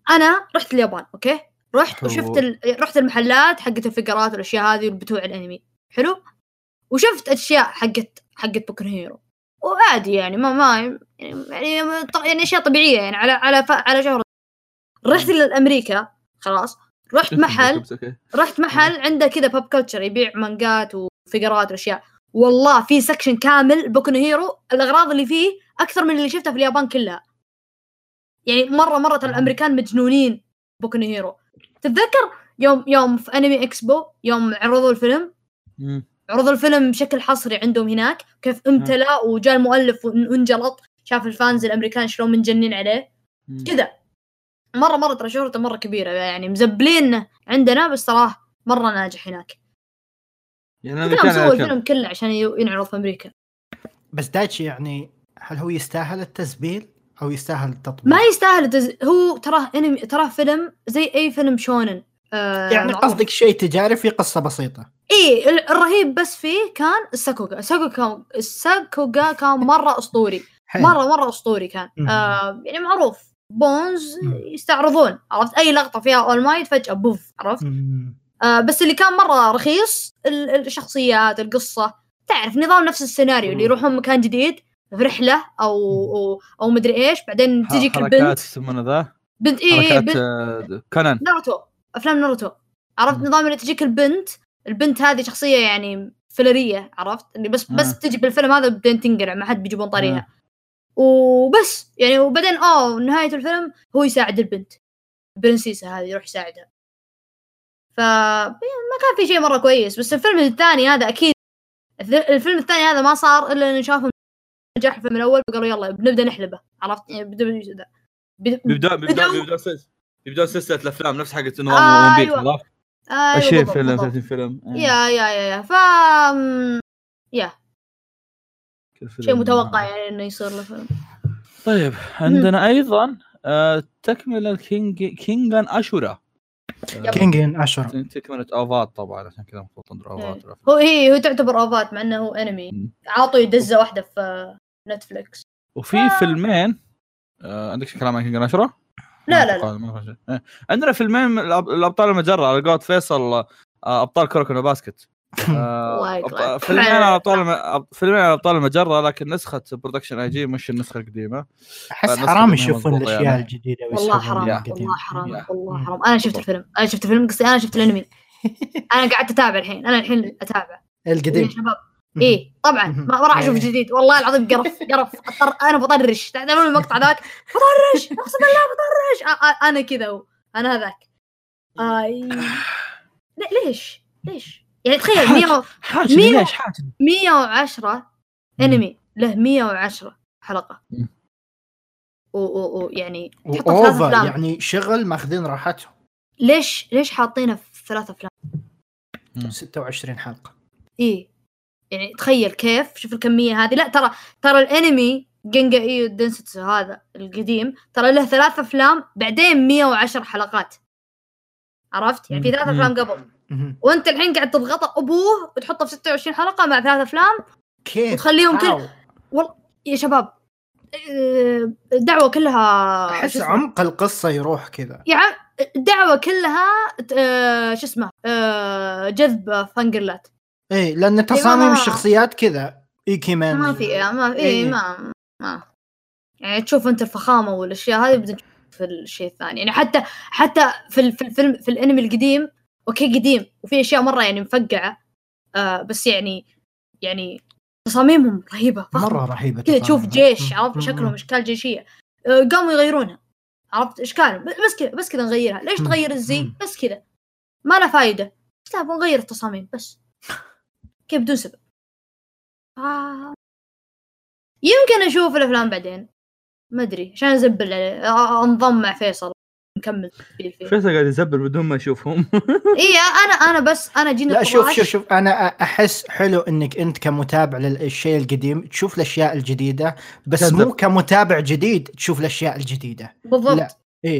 أنا رحت اليابان okay؟ رحت. وشفت ال... رحت المحلات حقت الفيقرات والأشياء هذه والبتوع الأنمي. حلو؟ وشفت أشياء حقت حقت بوكن هيرو. وعادي يعني ما ما يعني يعني أشياء طبيعية يعني على على ف... على شهر. رحت لأمريكا خلاص. رحت محل. رحت محل عنده كذا pop culture يبيع مانجات وفيقرات واشياء والله في section كامل بوكن هيرو الأغراض اللي فيه أكثر من اللي شفتها في اليابان كلها يعني مرة مرة ترى الأمريكان مجنونين بوكن هيرو. تتذكر يوم يوم في Anime Expo يوم عرضوا الفيلم؟ مم. عرض الفيلم بشكل حصري عندهم هناك كيف امتلأ وجاء المؤلف وانجلط شاف ال fans الأمريكان شلون منجنين عليه. كذا. مرة مرة ترى شهرته مرة كبيرة يعني مزبلين عندنا بس تراه مرة ناجح هناك. يعني كان مسوي الامريكان الفيلم كله عشان ينعرض في أمريكا بس دايتشي يعني هل هو يستاهل التزبيل أو يستاهل التطبيل؟ ما يستاهل تز... هو تراه انمي تراه فيلم زي أي فيلم شونن آه يعني معروف. قصدك شيء تجاري في قصة بسيطة ال- الرهيب بس فيه كان الساكوغا الساكوغا الساكوغا كان مرة أسطوري حلو. مره مرة أسطوري كان. آه يعني معروف Bones. يستعرضون عرفت أي لقطة فيها All Might فجأة بوف عرفت مم. آه بس اللي كان مرة رخيص ال- الشخصيات القصة. تعرف نظام نفس السيناريو اللي. يروحون مكان جديد في رحلة أو أو, أو مدري إيش بعدين تجيك حركات البنت. يسمونه ذا؟ بنت إيه إيه حركات بنت. آه، كونان. ناروتو أفلام ناروتو. عرفت. نظام اللي تجيك البنت؟ البنت هذه شخصية يعني فيلرية عرفت؟ اللي بس آه. بس تجي بالفيلم هذا بعدين تنقلع ما حد بيجيبون طاريها. آه. وبس يعني وبعدين اوه نهاية الفيلم هو يساعد البنت. البرنسيسة هذه يروح يساعدها. ف ما كان في شيء مرة كويس بس الفيلم الثاني هذا أكيد الف- الفيلم الثاني هذا ما صار إلا ان شافوا نجاح الفيلم الأول فقالوا يلا بنبدأ نحلبه عرفت يعني بدا بدا- بدا- بدأوا- بيبدا سلسلة الأفلام نفس حقت نظام آه، ون بيس أيوة. عرفت؟ أيوه 20 بالضبط، فيلم بالضبط. 30 فيلم إيه. يا يا يا يا ف يا فيلم. شيء متوقع يعني إنه يصير له فيلم طيب عندنا أيضا آه، تكملة كينج كينجان أشورا كينج إن اشهر تكمله أوفات طبعا عشان كذا المفروض تنظر أوفات هو هي هو تعتبر أوفات مع إنه هو أنمي. عاطوا دزه واحدة في نتفلكس وفي آه. فيلمين آه، عندك شي كلام عن اشورا؟ لا ما لا أتوقع- لا شيء. إيه. عندنا فيلمين الأبطال المجره على قولة فيصل آه، أبطال كره كره باسكت آه،. فيلمين على أب- فيلمين على ابطال المجرة لكن نسخة برودكشن اي جي مش النسخة القديمة. أحس حرام يشوفون الأشياء يعني. الجديدة والله حرام. والله حرام. والله. حرام. أنا شفت. الفيلم أنا شفت الفيلم قصدي أنا شفت الأنمي. أنا قاعد أتابع الحين أنا الحين أتابع. يا القديم شباب إيه طبعا ما ما راح أشوف. جديد. والله العظيم قرف قرف. أضطر أنا بطرش تعرفون المقطع ذاك؟ بطرش أقسم بالله بطرش أنا كذا. أنا هذاك. آي. لا، ليش؟ ليش؟ يعني تخيل 100 حاجة مين- ليش حاجة. 110 انمي له 110 حلقة. مم. و- و- ويعني تحطه يعني شغل ماخذين راحتهم. ليش ليش حاطينه في ثلاث أفلام؟ 26 حلقة. إيه يعني تخيل كيف شوف الكمية هذه. لا ترى ترى الانمي جنجا ايو دنسيتسو هذا القديم ترى له ثلاث أفلام بعدين 110 حلقات. عرفت؟ يعني في ثلاث. أفلام قبل. وانت الحين قاعد تضغط ابوه وتحطه في 26 حلقة مع ثلاث أفلام كيف؟ وتخليهم كل-؟ والله يا شباب آه، الدعوه كلها أحس؟ عمق القصة يروح كذا. يا عم الدعوه كلها آه، شو اسمه آه، جذب فانجرلات. إيه لأن ما- تصاميم الشخصيات كذا إيكي مان. ما في ما في إيه. إيه. ما ما. يعني تشوف أنت الفخامة والأشياء هذه بدك في الشيء الثاني. يعني حتى حتى في الفيلم في الأنمي القديم أوكي قديم وفي أشياء مرة يعني مفقعة آه بس يعني يعني تصاميمهم رهيبة مرة رهيبة كذا تشوف. جيش. عرفت. شكلهم أشكال جيشية آه، قاموا يغيرونها عرفت أشكالهم بس كذا بس كذا نغيرها ليش. تغير الزي. بس كذا ما له فايدة بس لا بنغير التصاميم بس كيف بدون سبب آه. يمكن أشوف الأفلام بعدين ما أدري عشان ازبل عليه أنضم مع فيصل نكمل في فيه فيصل قاعد يزبل بدون ما يشوفهم اي أنا أنا بس أنا جيني لا شوف. شوف شوف أنا أحس حلو إنك أنت كمتابع للشيء القديم تشوف الأشياء الجديدة بس. مو كمتابع جديد تشوف الأشياء الجديدة بالضبط لا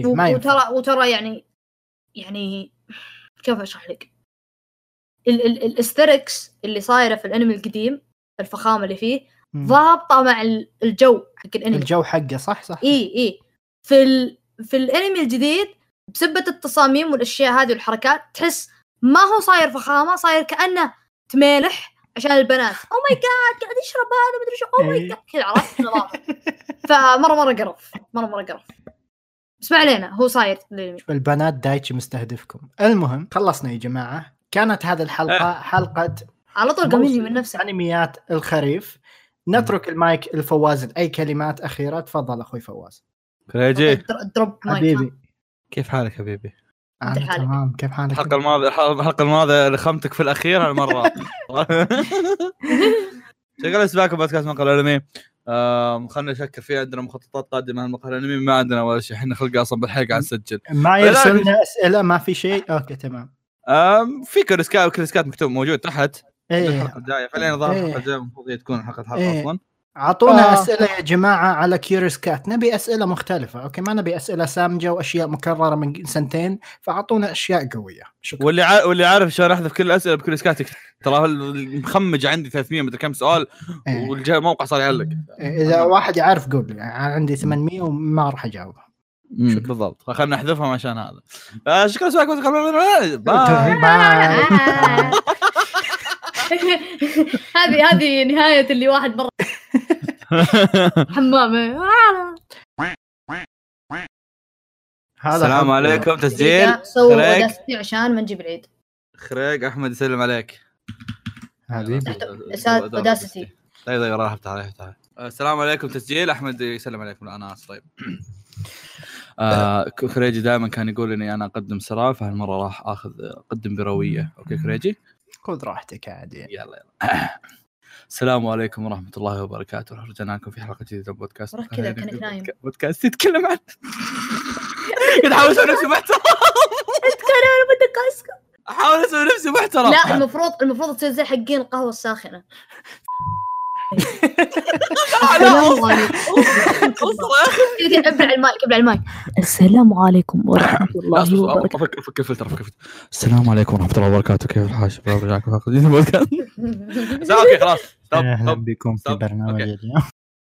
و- ما ينفع وترى وترى يعني يعني كيف أشرح لك؟ ال- ال- الاستركس اللي صايرة في الأنمي القديم الفخامة اللي فيه. ضابطة مع ال- الجو حق الأنمي الجو حقه صح صح اي اي في ال... في الانمي الجديد بسبة التصاميم والأشياء هذه والحركات تحس ما هو صاير فخامة صاير كأنه تميلح عشان البنات. oh my God قاعد يشرب هذا مدري شو. oh my إيه. God كذا عرفت؟ فمره مرة قرف. مره مرة قرف. بس ما علينا هو صاير البنات دايتشي مستهدفكم. المهم خلصنا يا جماعة. كانت هذه الحلقة حلقة على طول قام يجي موسم من نفسه. انميات الخريف. نترك المايك لفواز. أي كلمات أخيرة؟ تفضل أخوي فواز. كريجي. در- دروب حبيبي. كيف حالك حبيبي؟ تمام. كيف حالك؟ الحلقة الماضيه الحلقة الماضية لخمتك في الأخير هالمره شغل اسباكم بودكاست مقهى الانمي خلنا نفكر في عندنا مخططات قادمة المقهى الانمي ما عندنا ولا شيء. إحنا خلق أصلا بالحلقة قاعد نسجل ما لا، يرسل لا. لنا أسئلة ما في شيء؟ okay تمام. آم، في CuriousCat CuriousCat مكتوب موجود تحت. إيه. الحلقة الجاية. فعليا الظاهر إيه. الحلقة الجاية. المفروض هي تكون حلقة إيه. أصلا أعطونا آه. أسئلة يا جماعة على CuriousCat نبي أسئلة مختلفة okay؟ ما نبي أسئلة سامجة وأشياء مكررة من سنتين فأعطونا أشياء قوية. شكرا. واللي عا... واللي عارف شلون أحذف كل الأسئلة ب CuriousCat يكتب. ترى المخمج عندي 300 مدري كم سؤال إيه. والموقع صار يعلق. إذا واحد يعرف قول لي. يعني عندي 800 وما راح اجاوب مم، بالضبط. فخلنا نحذفهم عشان هذا. آه شكرا سواكم باي. باي. هذه هذه نهاية اللي واحد مرة حمامة هذا السلام عليكم تسجيل؟ سووا خريج. اوداستي عشان ما نجيب العيد. خريق أحمد يسلم عليك. حبيبي. أستاذ أوداستي. طيب طيب راح افتح عليه افتح السلام عليكم تسجيل. أحمد يسلم عليكم أنا آسف. طيب. آه كريجي دائما كان يقول إني أنا أقدم سراب فهالمرة راح آخذ اقدم بروية. okay كريجي خذ راحتك عادي. يلا يلا. السلام عليكم ورحمة الله وبركاته. رجعنا لكم في حلقة جديدة من بودكاست. وراك كذا كأنك نايم. بودكاست يتكلم عن قاعد أحاول أسوي نفسي محترم. أنا بدك اسكت أحاول أسوي نفسي محترم. لا المفروض المفروض تصير زي حقين القهوة الساخنة. السلام عليكم. اوصل يا أخي ابلع المايك ابلع المايك. السلام عليكم ورحمة لا، الله وبركاته. السلام عليكم ورحمة الله وبركاته. كيف الحال؟ شباب رجعكم؟ okay خلاص. أهلا بكم في. برنامج. اليوم.